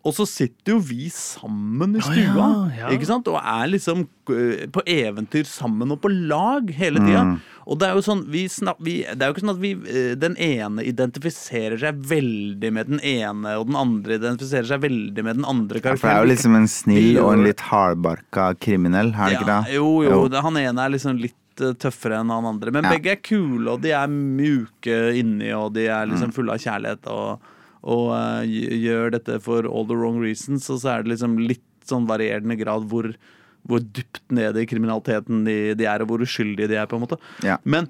Og så sitter jo vi sammen i stua, ja, ja. ikke sant? Og er liksom øh, på eventyr sammen og på lag hele tida. Mm. Og det er jo sånn vi snak, vi, Det er jo ikke sånn at vi øh, den ene identifiserer seg veldig med den ene, og den andre identifiserer seg veldig med den andre For det er jo liksom en snill og en litt hardbarka kriminell, er det ikke Ja, det? jo, jo, Jo. Det, han ene er liksom litt eh, tøffere enn han andre. Men Ja. begge er kule, og de er mjuke inni, og de er Mm. liksom fulle av kjærlighet. Og, og uh, gjør dette for all the wrong reasons, og så er det liksom litt sånn varierende grad hvor, hvor dypt nede i kriminaliteten de, de er, og hvor uskyldige de er. på en måte. Ja. Men,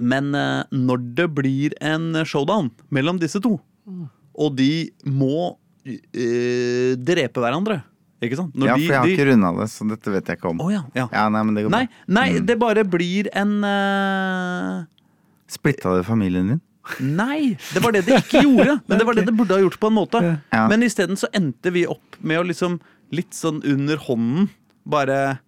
men uh, når det blir en showdown mellom disse to, og de må uh, drepe hverandre Ikke sant? Ja, for jeg har de- ikke runda det, så dette vet jeg ikke om. Oh, ja, ja. Ja, Nei, men det går Nei, nei Mm. det bare blir en uh... Splitta det familien din? Nei, det var det det ikke gjorde. [laughs] Men det var det det burde ha gjort på en måte. Ja. Men isteden så endte vi opp med å liksom litt sånn under hånden bare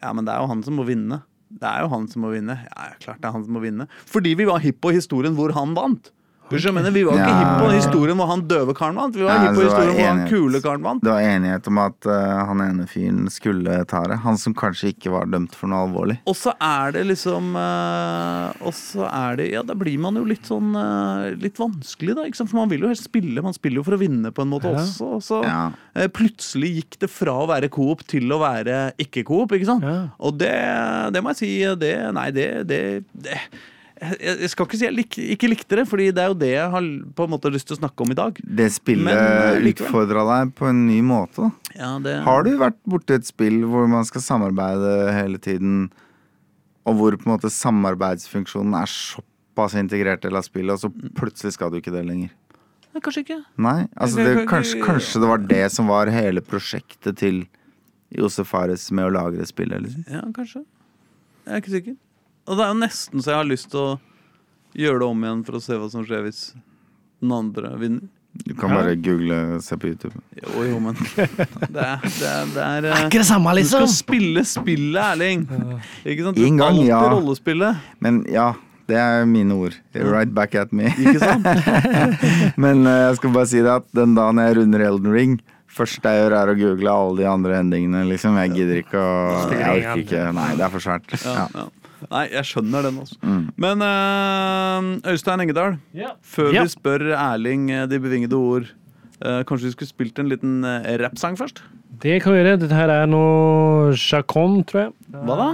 Ja, men det er jo han som må vinne. Det er jo han som må vinne. Ja, klart det er han som må vinne. Fordi vi var hipp på historien hvor han vant. Mener? Vi var ikke Ja. hipp på historien hvor han døve karen vant. Vi var ja, hipp på historien hvor han kule karen vant. Det var enighet om at uh, han ene fyren skulle ta det. Han som kanskje ikke var dømt for noe alvorlig. Og så er det liksom uh, Og så er det Ja, da blir man jo litt sånn uh, Litt vanskelig, da. Ikke sant? For man vil jo helst spille. Man spiller jo for å vinne på en måte Ja. også. Og så Ja. plutselig gikk det fra å være Coop til å være ikke-Coop, ikke sant? Ja. Og det, det må jeg si det, Nei, det, det, det jeg, skal ikke si jeg lik, ikke likte det, Fordi det er jo det jeg har på en måte lyst til å snakke om i dag. Det spillet eh, utfordra deg på en ny måte. Ja, det, Har du vært borti et spill hvor man skal samarbeide hele tiden, og hvor på en måte samarbeidsfunksjonen er såpass integrert del av spillet, og så plutselig skal du ikke det lenger? Nei, Kanskje ikke. Nei, altså det, kanskje, kanskje det var det som var hele prosjektet til Josef Fares med å lage det spillet. Liksom. Ja, kanskje. Jeg er ikke sikker. Og det er jo nesten så jeg har lyst til å gjøre det om igjen for å se hva som skjer hvis den andre vinner. Du kan Ja. bare google og se på YouTube. Jo, jo, men [laughs] det er, det er, det er er Ikke det samme, Du skal liksom! spille spillet, Erling. Ikke sant? Du En gang, ja. rollespillet. Men ja, det er mine ord. Right back at me. Ikke sant? [laughs] Men eh, jeg skal bare si det at den dagen jeg runder Elden Ring Første jeg gjør, er å google alle de andre endingene. Liksom. Jeg gidder ikke å Jeg orker ikke. Nei, det er for svært. Ja, Ja. Ja. Nei, jeg skjønner den også. Mm. Men uh, Øystein Engedal, yeah. før yeah. vi spør Erling eh, de bevingede ord, uh, kanskje vi skulle spilt en liten uh, rappsang først? Det kan vi gjøre. Dette her er noe Chacon, tror jeg. Hva da?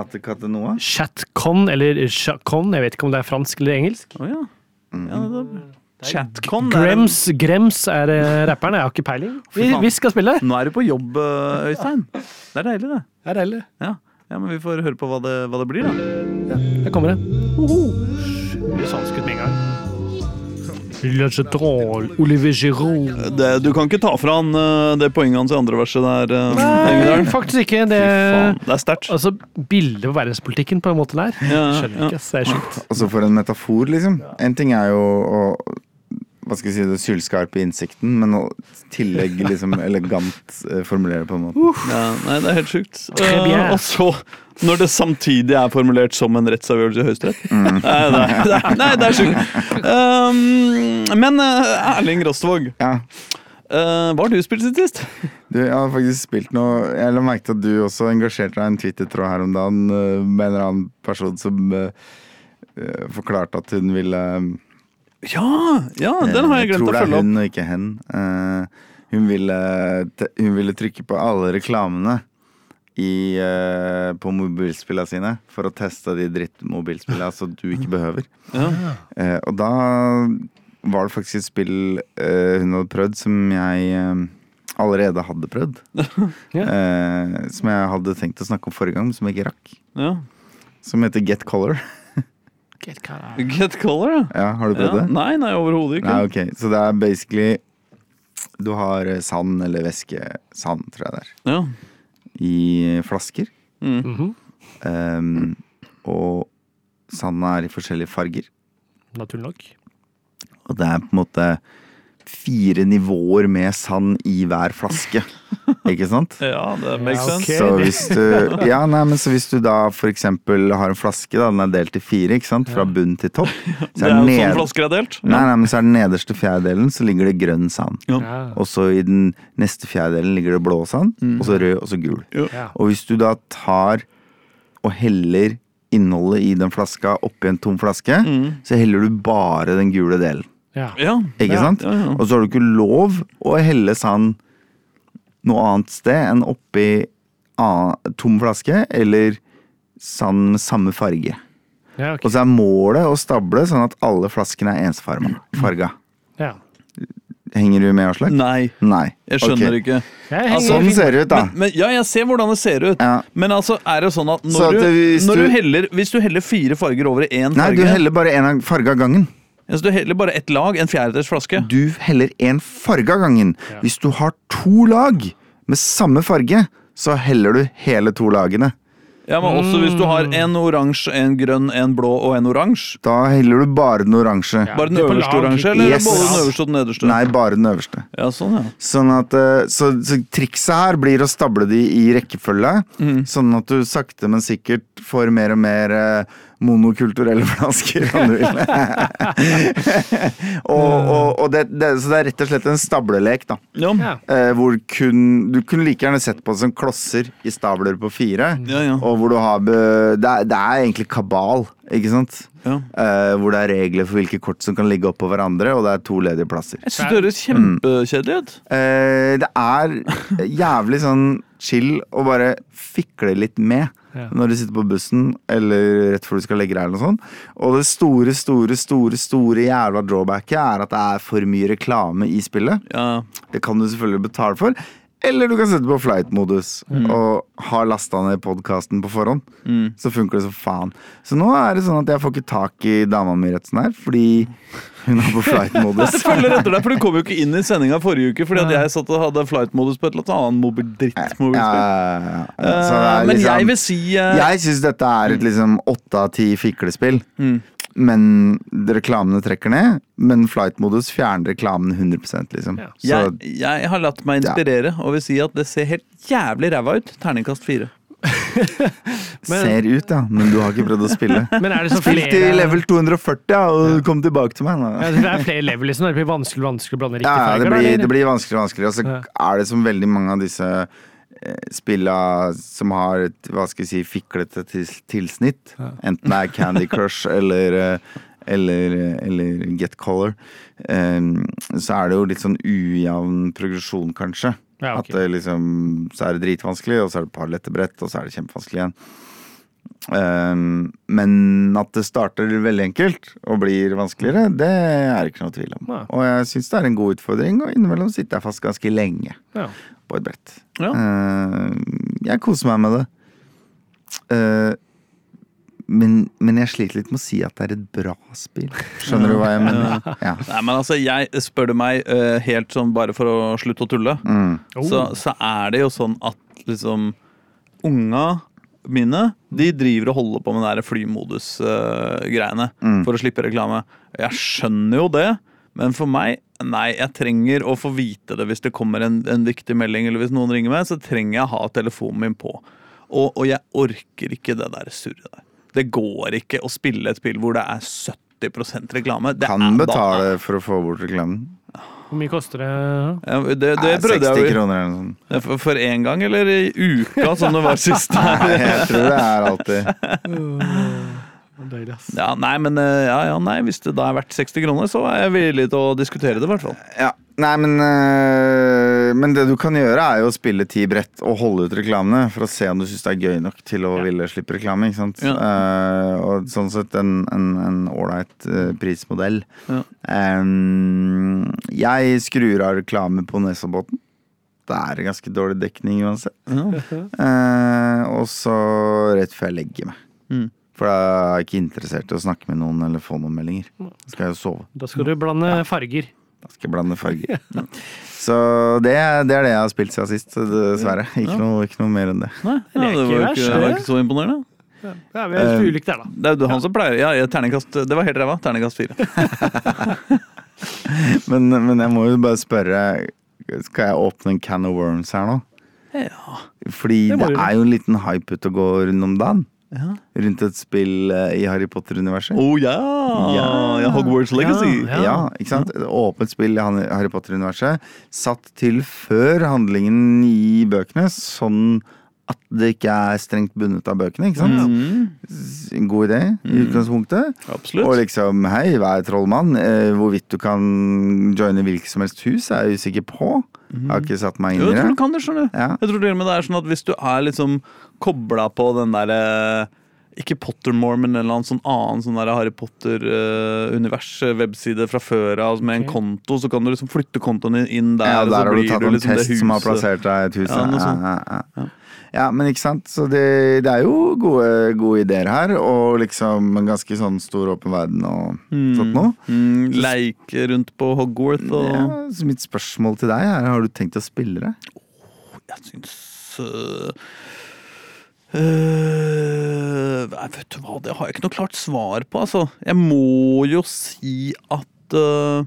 Attekatte Noah? Chatcon, eller Chacon. Jeg vet ikke om det er fransk eller engelsk. Oh, ja. Mm. ja det er, Chatcon. er Grems, Grems er rapperen. Jeg har ikke peiling. Vi, vi skal spille. Nå er du på jobb, Øystein. Det er deilig, det. Det er deilig. Ja. Ja, Men vi får høre på hva det, hva det blir, da. Her kommer det. Det er sannskudd med en gang. Olivier Giroud. Det, du kan ikke ta fra han eh, det poenget hans i andre verset der, uh, Nei, Engedal. faktisk ikke. Det, Faen, det er sterkt. altså, bildet på verdenspolitikken på en måte der. Ja, ja, Skjønner ikke, ass. det er sjukt. Altså for en metafor, liksom. En ting er jo å hva skal jeg si, det sylskarpe innsikten, men å tillegg liksom elegant eh, formulere på en måte. Ja, nei, det er helt sjukt. Eh, og så, når det samtidig er formulert som en rettsavgjørelse i Høyesterett. Mm. Nei, nei, det er- nei, det er sjukt. Um, [laughs] men uh, Erling Rostvåg, Ja. Uh, hva har du spilt siden sist? Du, jeg har faktisk spilt noe Jeg la merke til at du også engasjerte deg i en Twitter-tråd her om dagen med en eller annen person som forklarte at hun ville Ja, ja den har jeg glemt å tror det er følge opp. hun og ikke hen. Uh, hun, ville, hun ville trykke på alle reklamene i, uh, på mobilspillene sine for å teste de drittmobilspillene som du ikke behøver. Ja. Uh, og da var det faktisk et spill hun hadde prøvd som jeg allerede hadde prøvd. [laughs] Ja. Eh, som jeg hadde tenkt å snakke om forrige gang, men som jeg ikke rakk. Ja. Som heter Get Color. Get color, ja. Ja, har du prøvd ja. det? Nei, nei, overhodet ikke. Nei, okay. Så det er basically Du har eh, sand eller væske Sand, tror jeg det er. Ja. I flasker. Mm. Mhm. Um, og sanden er i forskjellige farger. Naturlig nok. Og det er på en måte fire nivåer med sand i hver flaske. Ikke sant? [laughs] ja, det makes sense. Okay. Så hvis du Ja, nei, men så hvis du da eksempel har en flaske, da, den er delt i fire, ikke sant? Fra bunn til topp. [laughs] Så Det er jo sånn ned- flasker er delt. Nei, nei, men så er den nederste fjerdedelen, så ligger det grønn sand. Ja. Og så i den neste fjerdedelen ligger det blå sand, og så rød, og så gul. Ja. Og hvis du da tar og heller innholdet i den flaska oppi en tom flaske, så heller du bare den gule delen. Ja. Ja. Ikke sant? ja, ja. Og så har du ikke lov å helle sand noe annet sted enn oppi a- tom flaske eller sand med samme farge. Ja, okay. Og så er målet å stable sånn at alle flaskene er ensfarga. Farga. ja. Henger du med, Aslak? Nei, Nei. jeg skjønner okay. ikke. Jeg Altså, Sånn ser det ut, da. Men, men, ja, jeg ser hvordan det ser ut. Ja. Men altså, er det sånn at Så at det, hvis når du- du heller, hvis du heller fire farger over i én Nei, du heller bare en farge av gangen. Altså, Du heller bare ett lag, en fjerdedels flaske. Du heller en farge av gangen. Hvis du har to lag med samme farge, så heller du hele to lagene. Ja, men også hvis du har en oransje, en grønn, en blå og en oransje. Da heller du bare den oransje. Ja. Bare den er øverste oransje, eller Yes. både den øverste og den nederste? Nei, bare den øverste. Ja, sånn, ja. Sånn at, eh, så, så trikset her blir å stable de i rekkefølge, Mm. sånn at du sakte, men sikkert får mer og mer eh, monokulturelle flasker, om du vil. [laughs] og, og, og det, det, så det er rett og slett en stablelek, da. Ja. Eh, hvor kun, du kunne like gjerne sett på det som klosser i stabler på fire. Ja, ja. Og hvor du har be, det, er, det er egentlig kabal, ikke sant? ja. Uh, hvor det er regler for hvilke kort som kan ligge oppå hverandre, og det er to ledige plasser. Jeg synes det høres kjempekjedelig ut. Eh, det er jævlig sånn chill å bare fikle litt med. Ja. Når du sitter på bussen eller rett før du skal legge deg. eller noe sånt Og det store, store, store store jævla drawbacket er at det er for mye reklame i spillet. Ja. Det kan du selvfølgelig betale for. Eller du kan sette på flight-modus og ha lasta ned podkasten på forhånd. Mm. Så funker det som faen. Så nå er det sånn at jeg får ikke tak i dama mi rett sånn her, fordi hun er på flight-modus. Jeg følger etter deg, for Du kom jo ikke inn i sendinga forrige uke fordi at jeg satt og hadde flight-modus på et eller annet mobil Ja, drittmobilspill. ja, ja. Det Eh, er Men liksom- jeg vil si uh... Jeg syns dette er et liksom åtte av ti fiklespill. Mm. Men reklamene trekker ned. Men flight-modus fjerner reklamen 100 liksom. Ja. Så jeg, jeg har latt meg inspirere og vil si at det ser helt jævlig ræva ut. Terningkast fire. [laughs] Men- ser ut, ja. Men du har ikke prøvd å spille. [laughs] Men er det så flere i level 240, ja, og kom tilbake til meg. ja, Det er flere level, liksom. Det blir vanskelig vanskelig å blande riktig Ja, ja, det blir, eller? det blir vanskeligere og vanskeligere. Og så Ja. er det som veldig mange av disse eh, spilla som har et hva skal jeg si, fiklete til, tilsnitt. Enten det er Candy Crush [laughs] eller, eh, eller, eller Get Color. eh, så er det jo litt sånn ujevn progresjon, kanskje. Ja, okay. At det liksom, så er det dritvanskelig, og så er det et par lette brett, og så er det kjempevanskelig igjen. Um, men at det starter veldig enkelt og blir vanskeligere, det er ikke noe tvil om. Ja. Og jeg syns det er en god utfordring, og innimellom sitter jeg fast ganske lenge Ja. på et brett. Ja. Uh, jeg koser meg med det. Uh, men, men jeg sliter litt med å si at det er et bra spill. Skjønner du hva jeg mener? Ja. Nei, men altså, jeg Spør du meg uh, helt sånn bare for å slutte å tulle, Mm. Oh. så, så er det jo sånn at liksom Unga mine de driver og holder på med den flymodus-greiene Mm. for å slippe reklame. Jeg skjønner jo det, men for meg Nei, jeg trenger å få vite det hvis det kommer en, en viktig melding, eller hvis noen ringer meg, så trenger jeg å ha telefonen min på. Og, og jeg orker ikke det der surret der. Det går ikke å spille et spill hvor det er 70 reklame. Det Kan er, betale for å få bort reklamen. Hvor mye koster det? Ja, det, det Nei, 60 jeg kroner eller noe sånt. For, for én gang, eller i uka, som det var sist? [laughs] Nei, jeg tror det er alltid [laughs] Deilig, ass. Ja, nei, men eh, ja, ja, nei, Hvis det da er verdt 60 kroner, så er jeg villig til å diskutere det. i hvert fall Ja, nei, men øh, Men det du kan gjøre, er jo å spille ti brett og holde ut reklamene for å se om du syns det er gøy nok til å ville slippe reklame. ikke sant? Ja. Uh, og sånn sett en en- en ålreit eh, prismodell. Ja. Um, jeg skrur av reklame på Nesodbotn. Det er ganske dårlig dekning uansett. Eh, og så rett før jeg legger meg. Mm. For da er jeg ikke interessert i å snakke med noen eller få noen meldinger. Da skal jeg jo sove. Da skal du blande farger. Da skal jeg blande farger. Så det, det er det jeg har spilt siden sist, dessverre. Ikke, noe, ikke noe mer enn det. Nei, Det ja, det var ikke, det var ikke så imponerende. Ja, vi er ulikt ulike der, da. Det er jo han som pleier Ja, ja, terningkast Det var helt ræva. Terningkast fire. [laughs] Men, men jeg må jo bare spørre Skal jeg åpne en can of worms her nå? Ja. Fordi Det det, er jo en liten hype ute og går rundt om dagen. Ja. Rundt et spill eh, i Harry Potter-universet. Oh ja! Ja. ja! Hogwarts Legacy. Ja. Ja, ikke sant? Et åpent spill i Harry Potter-universet. Satt til før handlingen i bøkene, sånn at det ikke er strengt bundet av bøkene. ikke sant? Mm, god idé i utgangspunktet. Og absolutt. liksom, hei, er trollmann? Eh, hvorvidt du kan joine hvilket som helst hus, er jeg usikker på. Jeg har ikke satt meg inn i i jeg tror det. du kan det, skjønner du. Ja. Jeg tror og det er sånn at hvis du er liksom kobla på den derre Ikke Pottermore, men en eller annen sånn annen sånn Harry Potter-univers-webside fra før av med en konto. Så kan du liksom flytte kontoen inn der, Ja, og så der har du blir tatt du en liksom det test som har plassert deg i et hus. Ja, noe Ja, ja, ja. Ja, men ikke sant. Så det, det er jo gode, gode ideer her, og liksom en ganske sånn stor åpen verden og sånt noe. Mm, leik rundt på Hogwarts og Ja, så mitt spørsmål til deg er, har du tenkt å spille det? Jeg syns øh, øh, Vet du hva, det har jeg ikke noe klart svar på, altså. Jeg må jo si at øh,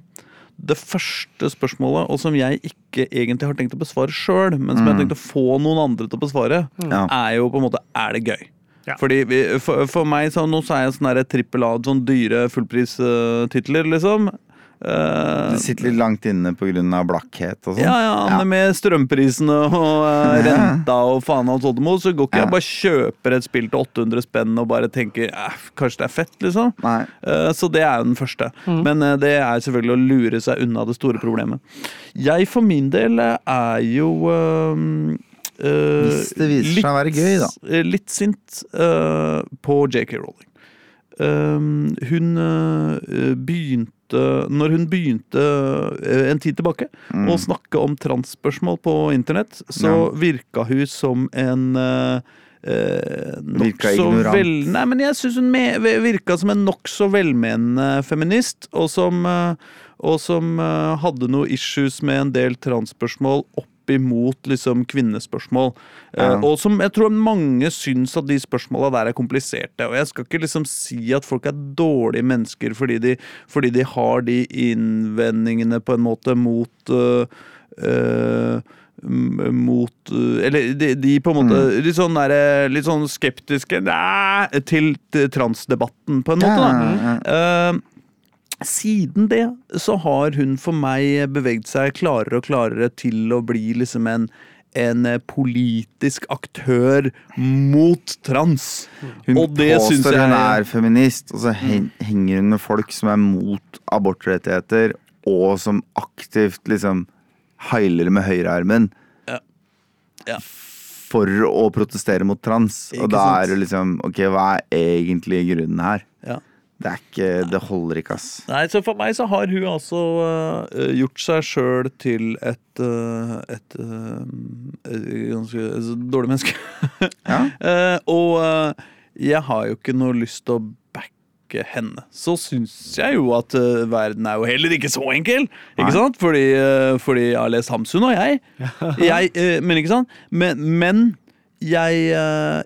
det første spørsmålet, og som jeg ikke egentlig har tenkt å besvare sjøl, men som jeg har tenkt å få noen andre til å besvare, mm. er jo på en måte er det gøy. Ja. Fordi vi, for, for meg så nå så er jeg sånn trippel A, sånn dyre fullpristitler, liksom. Eh, Det sitter litt langt inne pga. blakkhet og sånn. ja, ja, Ja. med strømprisene og eh, [laughs] renta og faen alt sånt så går ikke Ja. jeg bare kjøper et spill til 800 spenn og bare tenker kanskje det er fett, liksom. Nei. Eh, Så det er jo den første. Men eh, det er selvfølgelig å lure seg unna det store problemet. Jeg for min del er jo Hvis det viser seg å være gøy, da. Litt sint eh, på JK Rowling. Um, hun uh, begynte Når hun begynte eh, en tid tilbake Mm. å snakke om transspørsmål på internett, så virka hun som en eh, nokså ignorant. vel... Nei, men jeg syns hun virka som en nokså velmenende feminist, og som, eh, og som eh, hadde noe issues med en del transspørsmål opp imot liksom kvinnespørsmål. Ja. Uh, og som jeg tror mange syns at de spørsmåla der er kompliserte. Og jeg skal ikke liksom si at folk er dårlige mennesker fordi de, fordi de har de innvendingene på en måte mot uh, uh, mot Eller de, de på en måte litt sånn der, litt sånn skeptiske nei, til, transdebatten, på en måte. Da. Eh, siden det så har hun for meg beveget seg klarere og klarere til å bli liksom en en politisk aktør mot trans. Hun Og det syns jeg- hun er feminist, og så henger hun med folk som er mot abortrettigheter, og som aktivt liksom heiler med høyrearmen Ja. Ja. for å protestere mot trans. Ikke og da er det liksom Ok, hva er egentlig grunnen her? Ja. Det er ikke Det holder ikke, ass. Nei, så For meg så har hun altså uh, gjort seg sjøl til et uh, et uh, ganske dårlig menneske. [laughs] Ja. Og jeg har jo ikke noe lyst til å backe henne. Så syns jeg jo at verden er jo heller ikke så enkel, ikke Nei. sant? Fordi, fordi jeg har lest Hamsun, og jeg. [laughs] jeg men ikke sant? Men, men jeg,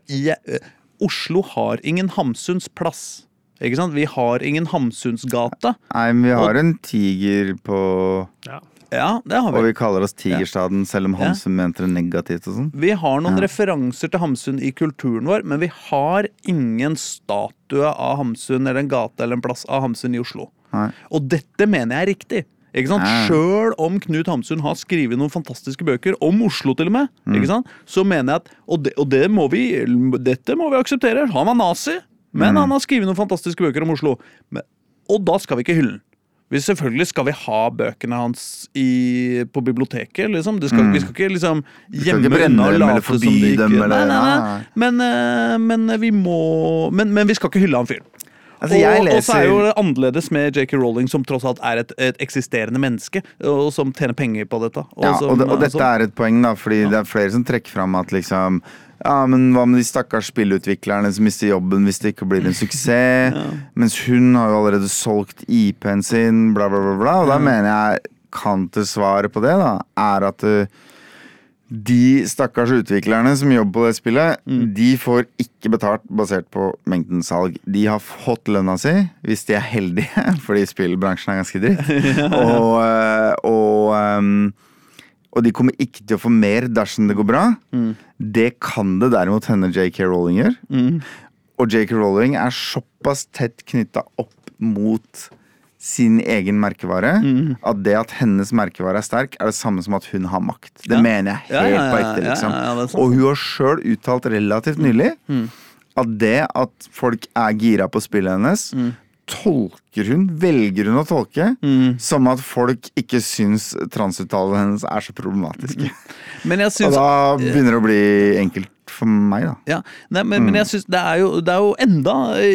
jeg Oslo har ingen Hamsuns plass. Ikke sant? Vi har ingen Hamsunsgate. Nei, men vi har en tiger på Ja. Ja, det har vi. Og vi. kaller oss Tigerstaden, selv om Ja. Hamsun mente det negativt og sånn. Vi har noen Ja. referanser til Hamsun i kulturen vår, men vi har ingen statue av Hamsun eller en gate eller en plass av Hamsun i Oslo. Nei. Og dette mener jeg er riktig. Ikke sant? Sjøl om Knut Hamsun har skrevet noen fantastiske bøker, om Oslo til og med, Mm. ikke sant? så mener jeg at Og, det, og det må vi, dette må vi akseptere. Han var nazi, men Mm. han har skrevet noen fantastiske bøker om Oslo. Men, og da skal vi ikke hylle den. Vi, selvfølgelig skal vi ha bøkene hans i, på biblioteket. Liksom. Skal, Vi skal ikke liksom Mm. gjemme unna og dem eller late som de ikke dem, Nei, nei, nei. nei. Men, eh, men vi må men, men vi skal ikke hylle han fyren. Altså, jeg og, så er leser- jo det annerledes med JK Rowling, som tross alt er et, et eksisterende menneske, og som tjener penger på dette. Og Ja, som, og, det, og eh, dette er et poeng, da, fordi det er flere som trekker fram at liksom ja, men Hva med de stakkars spillutviklerne som mister jobben hvis det ikke blir en suksess? [laughs] Mens hun har jo allerede solgt IP-en sin, bla, bla, bla. bla Og da mener jeg kantersvaret på det da er at eh, de stakkars utviklerne som jobber på det spillet, Mm. de får ikke betalt basert på mengden salg. De har fått lønna si, hvis de er heldige, [laughs] fordi spillbransjen er ganske dritt. [laughs] Og, eh, og, ehm, og de kommer ikke til å få mer dersom det går bra. Det kan det derimot hende JK Rowling gjør. Mm. Og JK Rowling er såpass tett knytta opp mot sin egen merkevare Mm. at det at hennes merkevare er sterk, er det samme som at hun har makt. Det Ja. mener jeg helt ja, ja, på ekte, liksom. og hun har sjøl uttalt relativt nylig Mm. at det at folk er gira på spillet hennes, Mm. Tolker hun, velger hun å tolke, som at folk ikke syns transuttalene hennes er så problematiske. [laughs] Men jeg Og da begynner det å bli enkelt for meg, da. Ja, Nei, men, men jeg synes det det er jo enda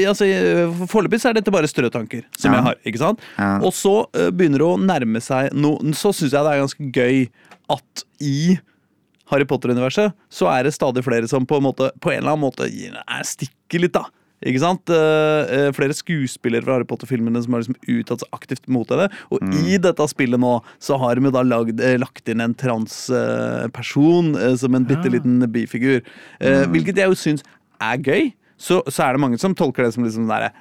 altså, Foreløpig så er dette bare strøtanker som Ja. jeg har. ikke sant? Ja. Og så eh, begynner det å nærme seg noe Så syns jeg det er ganske gøy at i Harry Potter-universet så er det stadig flere som på en, måte, på en eller annen måte er stikker litt, da. Ikke sant? Eh, flere skuespillere fra Harry Potter-filmene som har liksom uttatt seg aktivt mot det. Og i dette spillet nå så har de da lagd, eh, lagt inn en transperson uh, som en bitte liten bifigur. Eh, Hvilket jeg jo syns er gøy. Så, så er det mange som tolker det som liksom derre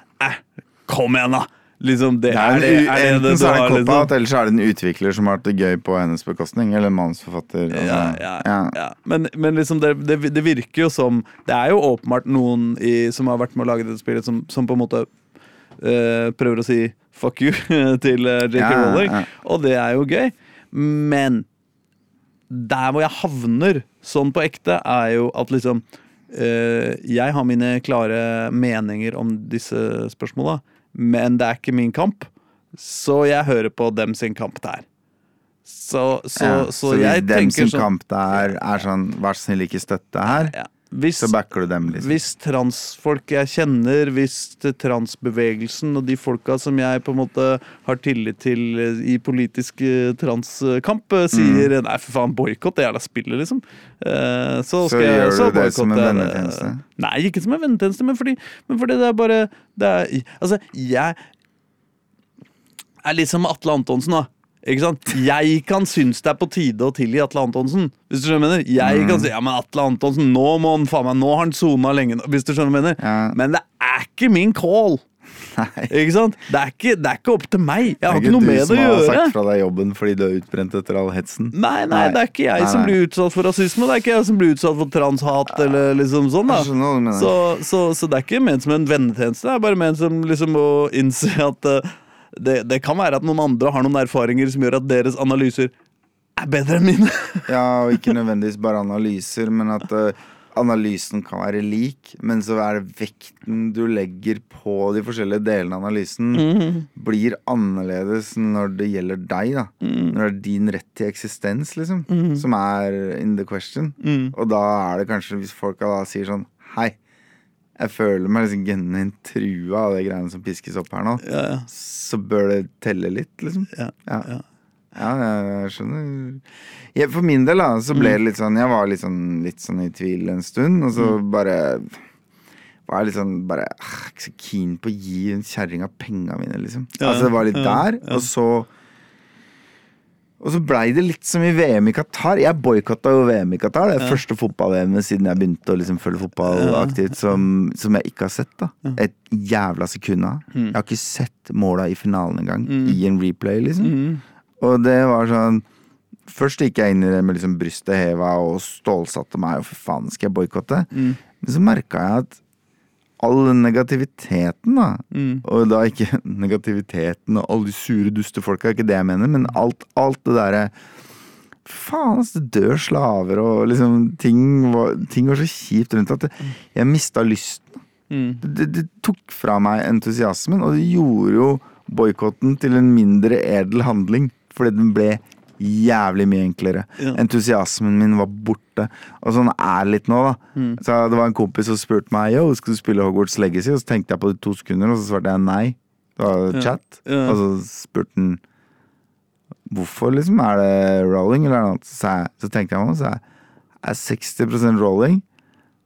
Kom igjen, da! Liksom, det Det er, det, er det enten så er det en liksom? cop-out, eller så er det en utvikler som har hatt det gøy på hennes bekostning. Eller manusforfatter. altså. Ja, ja, Ja. ja. Men, men liksom det, det, virker jo som Det er jo åpenbart noen i, som har vært med å lage dette spillet, som, som på en måte øh, prøver å si fuck you [laughs] til uh, JK Ja, ja, Rowling. ja. Og det er jo gøy. Men der hvor jeg havner sånn på ekte, er jo at liksom øh, Jeg har mine klare meninger om disse spørsmåla, men det er ikke min kamp. Så jeg hører på dem sin kamp der. Så, så, Ja, så, så jeg dem sin sånn kamp der er sånn vær så snill, ikke støtte her, ja. Hvis, så backer du dem, liksom. hvis transfolk jeg kjenner, hvis transbevegelsen og de folka som jeg på en måte har tillit til eh, i politisk eh, transkamp, eh, sier Mm. nei, for faen, boikott det jævla spillet, liksom. Så, Så jeg, gjør så du det som en vennetjeneste? Nei, ikke som en vennetjeneste, men fordi, men fordi det er bare det er, Altså, jeg er litt som Atle Antonsen, da. Ikke sant? [laughs] Jeg kan synes det er på tide å tilgi Atle Antonsen. Hvis du skjønner mener Jeg kan si ja, men Atle Antonsen, nå må han faen meg Nå har han sona lenge. nå», Hvis du skjønner mener Ja. Men det er ikke min call. Nei. Ikke sant? Det er ikke, det er ikke opp til meg. Jeg har er ikke noe med det å du som har gjøre. sagt fra deg jobben fordi du er utbrent etter all hetsen. Nei, nei, det er ikke jeg Nei, som nei. blir utsatt for rasisme. Det er ikke jeg som blir utsatt for transhat eller liksom sånn. da Jeg skjønner hva du mener. så, så, så det er ikke ment som en vennetjeneste. Det er bare ment som liksom å innse at eh, det, det kan være at noen andre har noen erfaringer som gjør at deres analyser er bedre enn mine. [laughs] Ja, og ikke nødvendigvis bare analyser, men at uh, analysen kan være lik, men så er det vekten du legger på de forskjellige delene av analysen, Mhm. blir annerledes når det gjelder deg, da. Mm. Når det er din rett til eksistens, liksom, som er in the question. Mhm. Og da er det kanskje, hvis folk da sier sånn Hei, jeg føler meg liksom genuint trua av de greiene som piskes opp her nå, Ja, ja. så bør det telle litt, liksom. Ja, Ja. jeg skjønner. Jeg, for min del da, så ble det litt sånn Jeg var litt sånn, litt sånn i tvil en stund, og så bare var jeg litt sånn bare ah, Ikke så keen på å gi en kjerringa penga mine, liksom. Altså det var litt der, og så og så blei det litt som i VM i Qatar. Jeg boikotta jo VM i Qatar. Det er første fotball-VM siden jeg begynte å liksom følge fotball aktivt, som, som jeg ikke har sett. da Et jævla sekund av. Mm. Jeg har ikke sett måla i finalen engang. I en replay, liksom. Mm. Og det var sånn Først gikk jeg inn i det med liksom brystet heva og stålsatte meg, og for faen skal jeg boikotte? Mm. Men så merka jeg at all den negativiteten, da Mm. Og da ikke [laughs] negativiteten og alle de sure, duste folka, ikke det jeg mener, men alt, alt det derre Faen, altså, det dør slaver, og liksom ting var, ting var så kjipt rundt at jeg mista lysten. Mm. Det, det tok fra meg entusiasmen, og det gjorde jo boikotten til en mindre edel handling. Fordi den ble jævlig mye enklere. Ja. Entusiasmen min var borte. Og sånn er det litt nå, da. Mm. Så Det var en kompis som spurte meg Yo, skal du spille Hogwarts Legacy, og så tenkte jeg på det i to sekunder, og så svarte jeg nei. Det var chat. Ja. Og så spurte han hvorfor, liksom. Er det rolling, eller er noe? Så, jeg, så tenkte jeg meg om, så jeg er 60 rolling.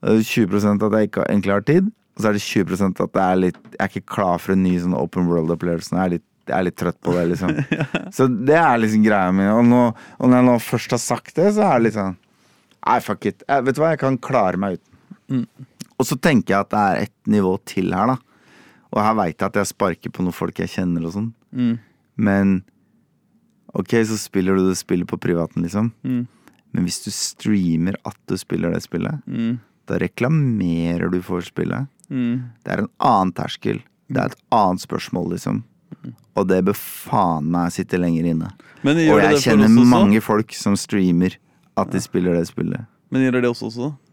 og det er 20 at jeg ikke egentlig har tid. Og så er det 20% at jeg er litt, jeg er ikke klar for en ny sånn open world-opplevelse. Jeg, er litt- jeg er litt trøtt på det, liksom. [laughs] Så det er liksom greia mi. Og, og når jeg nå først har sagt det, så er det litt sånn Nei, fuck it. Jeg, vet du hva, jeg kan klare meg uten. Og så tenker jeg at det er et nivå til her, da. Og her veit jeg at jeg sparker på noen folk jeg kjenner og sånn. Mm. Men ok, så spiller du det spillet på privaten, liksom. Mm. Men hvis du streamer at du spiller det spillet, Mm. da reklamerer du for spillet. Mm. Det er en annen terskel. Det er et annet spørsmål, liksom. Og det bør faen meg sitte lenger inne. Men Og jeg kjenner mange folk som streamer at de spiller det spillet. Men gjelder det oss også, da?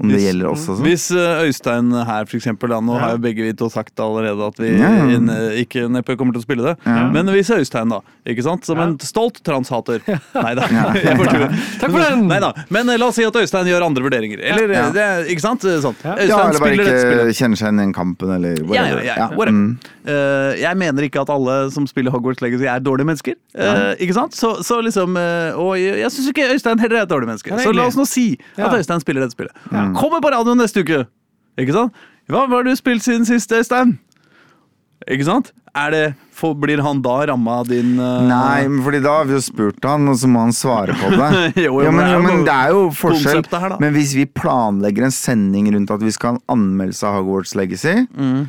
Om det Hvis- gjelder oss også. Hvis eh, Øystein her, for eksempel, da, nå Ja. har jo begge vi to sagt allerede at vi Ja, ja. inn- ikke neppe kommer til å spille det. Ja. Men hvis Øystein, da, ikke sant, som Ja. en stolt transhater [laughs] Nei da, jeg tulle. Takk for den! Neida. Men eh, la oss si at Øystein gjør andre vurderinger. Eller, Ja. eh, det, ikke sant? Sånn. Ja. Øystein Ja, eller bare spiller ikke kjenner seg igjen i kampen, eller Ja, whatever. ja, ja, whatever. Mm. Eh, jeg mener ikke at alle som spiller Hogwarts Legacy er dårlige mennesker. Uh, ikke sant? Så, så liksom uh, Og jeg, jeg syns ikke Øystein heller er et dårlig menneske. Ja, det er Så la oss nå si at Øystein spiller dette spillet. Kommer på radioen neste uke! Ikke sant? Hva har du spilt siden sist, Øystein? Ikke sant? Er det, for, blir han da ramma av din uh... Nei, fordi da har vi jo spurt han, og så må han svare på det. [laughs] Jo, jo, Ja, men jo, men det er jo forskjell. her. Men hvis vi planlegger en sending rundt at vi skal ha en anmeldelse av Hogwarts Legacy Mm.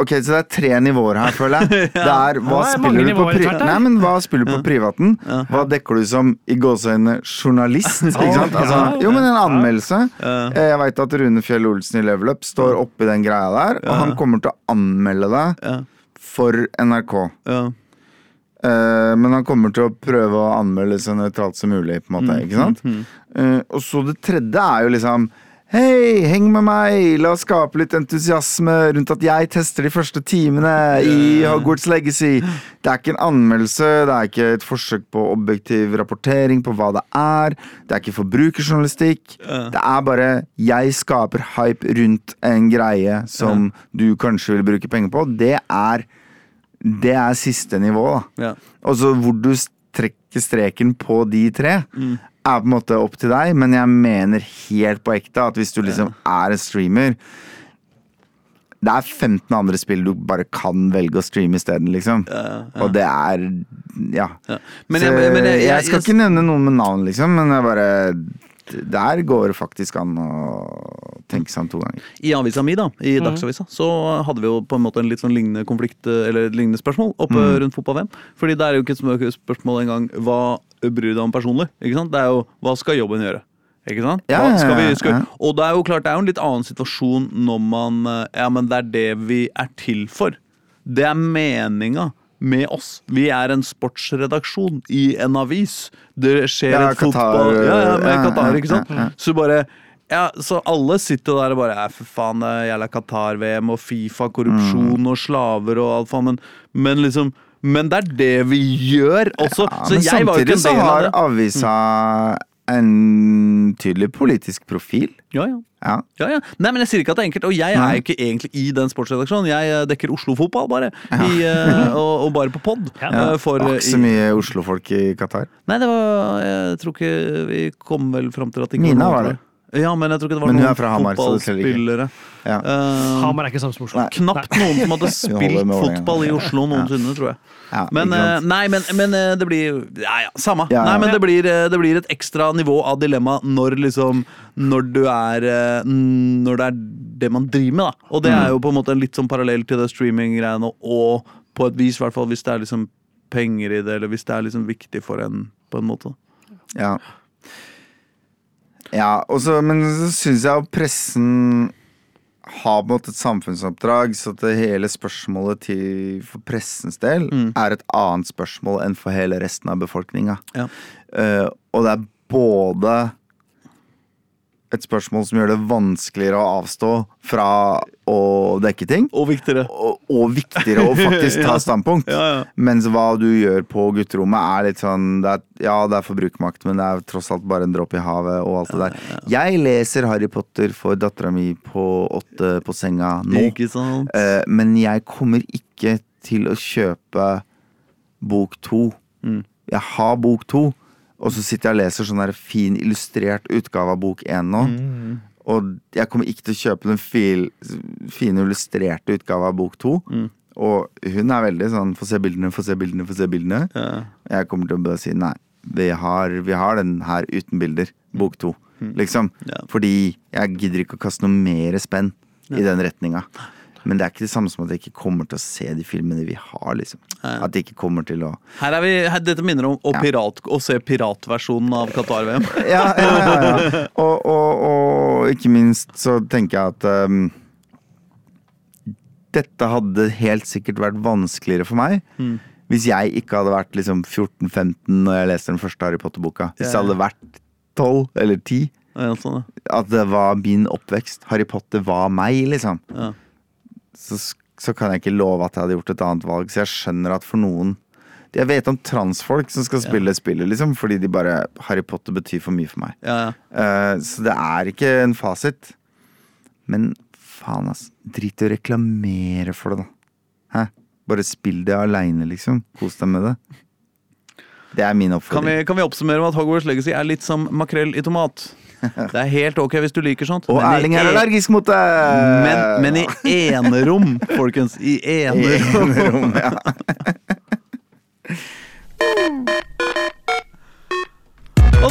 Ok, så det er tre nivåer her, føler jeg. [laughs] Det er hva Ja, er spiller du på pri. Nei, men hva spiller du på privaten? Hva dekker du som i gåseøynene journalist? [laughs] Ikke sant? Altså, jo, men en anmeldelse. Eh, Jeg veit at Rune Fjell Olsen i Level Up står oppi den greia der, og han kommer til å anmelde deg for NRK. ja. Eh, men han kommer til å prøve å anmelde så nøytralt som mulig, på en måte. ikke sant? Eh, og så det tredje er jo liksom Hei, heng med meg! La oss skape litt entusiasme rundt at jeg tester de første timene i Hogwarts Legacy. Det er ikke en anmeldelse, det er ikke et forsøk på objektiv rapportering på hva det er. Det er ikke forbrukerjournalistikk. Det er bare jeg skaper hype rundt en greie som du kanskje vil bruke penger på. Det er det er siste nivå, da. Og så hvor du trekker streken på de tre, er på en måte opp til deg, men jeg mener helt på ekte at hvis du liksom er en streamer Det er 15 andre spill du bare kan velge å streame isteden, liksom. Og det er Ja. Ja. Men Så jeg- men jeg- jeg- jeg skal ikke nevne noen med navn, liksom, men jeg bare Der går det faktisk an å tenke seg om to ganger. I avisa mi, da, i Dagsavisa, så hadde vi jo på en måte en litt sånn lignende konflikt, eller et lignende spørsmål oppe rundt fotball-VM. Fordi det er jo ikke et små- spørsmål engang hva bryr deg om personlig? Ikke sant? Det er jo hva skal jobben gjøre? Ikke sant? Ja, Hva ja, skal vi, ja, skal, ja. Og det er jo klart, det er jo en litt annen situasjon når man eh, Ja, men det er det vi er til for. Det er meninga med oss. Vi er en sportsredaksjon i en avis. Det skjer Ja, et fotball Ja, ja, med ja, Qatar, ikke sant? ja, ja. Så bare ja, så alle sitter der og bare Ja, for faen, det er jævla Qatar-VM og Fifa, korrupsjon Mm. og slaver og alt faen, men, men liksom Men det er det vi gjør også. Ja, så jeg var jo ikke samtidig en så del av har avisa en tydelig politisk profil. Ja, ja. Ja. Ja, ja. Nei, men Jeg sier ikke at det er enkelt, og jeg Nei. er ikke egentlig i den sportsredaksjonen. Jeg eh, dekker Oslo-fotball, bare. I, eh, og, og bare på pod. [laughs] Ja. eh, for, Det var ikke så mye Oslo-folk i Qatar. Nei, det var Jeg tror ikke vi kom vel fram til at det ikke Mina var det. Ja, men jeg tror ikke det var Men hun er noen fra Hamar, så det teller ikke. fotballspillere. Ja. Eh, Hamar er ikke samme som Oslo. Nei. Knapt noen som hadde [laughs] holder spilt med Vålerenga. fotball i Oslo noensinne, tror jeg. Ja, Men, ikke sant? eh, nei, men, men eh, det blir Ja, ja, samme. Ja, ja. Nei, men det blir, eh, det blir et ekstra nivå av dilemma når liksom Når du er eh, Når det er det man driver med, da. Og det Mm. er jo på en måte en litt sånn parallell til det streaminggreiene, og på et vis, i hvert fall hvis det er liksom penger i det, eller hvis det er liksom viktig for en, på en måte. Ja. Ja også, men så syns jeg jo pressen har på en måte et samfunnsoppdrag, så det hele spørsmålet til, for pressens del er et annet spørsmål enn for hele resten av befolkninga. Ja. Uh, og det er både et spørsmål som gjør det vanskeligere å avstå fra å dekke ting, Og viktigere. og, og viktigere å faktisk ta [laughs] standpunkt. Ja, ja. Mens hva du gjør på gutterommet er litt sånn det er, Ja, det er forbrukermakt, men det er tross alt bare en dråpe i havet og alt det der. Jeg leser Harry Potter for dattera mi på åtte på senga nå. Ikke sant? Eh, men jeg kommer ikke til å kjøpe bok to. Mm. Jeg har bok to, og så sitter jeg og leser sånn der fin illustrert utgave av bok én nå. Mm. Og jeg kommer ikke til å kjøpe den fil, fine illustrerte utgave av bok to. Mm. Og hun er veldig sånn få se bildene, få se bildene, få se bildene. Ja. Jeg kommer til å bare si nei. Vi har, vi har den her uten bilder. Bok to. Liksom. Mm. Ja. Fordi jeg gidder ikke å kaste noe mer spenn i den retninga. Men det er ikke det samme som at jeg ikke kommer til å se de filmene vi har. liksom At jeg ikke kommer til å Her er vi, her, dette minner om å, pirat, å se piratversjonen av Qatar-VM. [laughs] Ja, ja, ja, ja. Og, og, og ikke minst så tenker jeg at um, dette hadde helt sikkert vært vanskeligere for meg Mm. hvis jeg ikke hadde vært liksom 14-15 når jeg leste den første Harry Potter-boka. Hvis jeg hadde vært 12 eller 10, Ja, sånn. At det var min oppvekst. Harry Potter var meg, liksom. Ja. Så, så kan jeg ikke love at jeg hadde gjort et annet valg. Så jeg skjønner at for noen Jeg vet om transfolk som skal spille spillet, liksom, fordi de bare Harry Potter betyr for mye for meg. Ja, ja. Uh, så det er ikke en fasit. Men faen, ass. Drit i å reklamere for det, da. Hæ? Bare spill det aleine, liksom. Kos deg med det. Det er min Kan, vi, oppfordring. kan vi oppsummere med at Hogwarts Legacy er litt som makrell i tomat? [laughs] Det er helt ok hvis du liker sånt. Og Erling er allergisk mot det! Men, men i enerom, folkens. I [laughs] enerom. Enerom, ja. [laughs]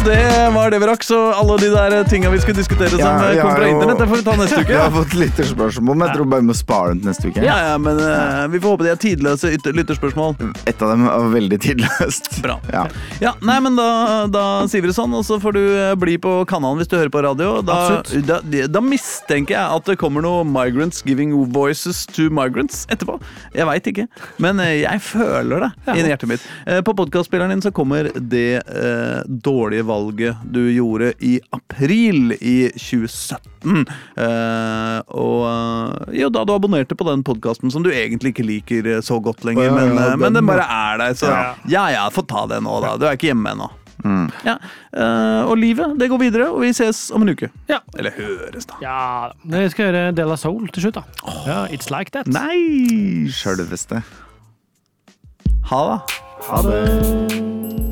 Det var det vi rakk, så alle de der tinga vi skulle diskutere som Ja, eh, kom fra internett, det får vi ta neste uke. [laughs] Jeg har fått lytterspørsmål, men jeg tror bare vi må spare den til neste uke. Ja, ja, men uh, vi får håpe de er tidløse lytterspørsmål. Et av dem var veldig tidløst. Bra. Ja. Ja, nei, men da, da sier vi det sånn, og så får du eh, bli på kanalen hvis du hører på radio. Da, da, da mistenker jeg at det kommer noe Migrants Giving Voices to Migrants etterpå. Jeg veit ikke, men jeg føler det inni hjertet mitt. På podkastspilleren din så kommer det eh, dårlige valget du gjorde i april i 2017. Eh, og eh, jo, da du abonnerte på den podkasten som du egentlig ikke liker eh, så godt lenger, ja, men, ja, eh, men den, den bare er der, så Ja. ja ja, få ta det nå, da. Du er ikke hjemme ennå. Mm. Ja. Uh, og livet, det går videre, og vi ses om en uke. Ja. Eller høres, da. Ja, Vi skal gjøre Del av Soul til slutt, da. Ja, It's Like That. Nei! Sjølveste. Ha det. Ha det.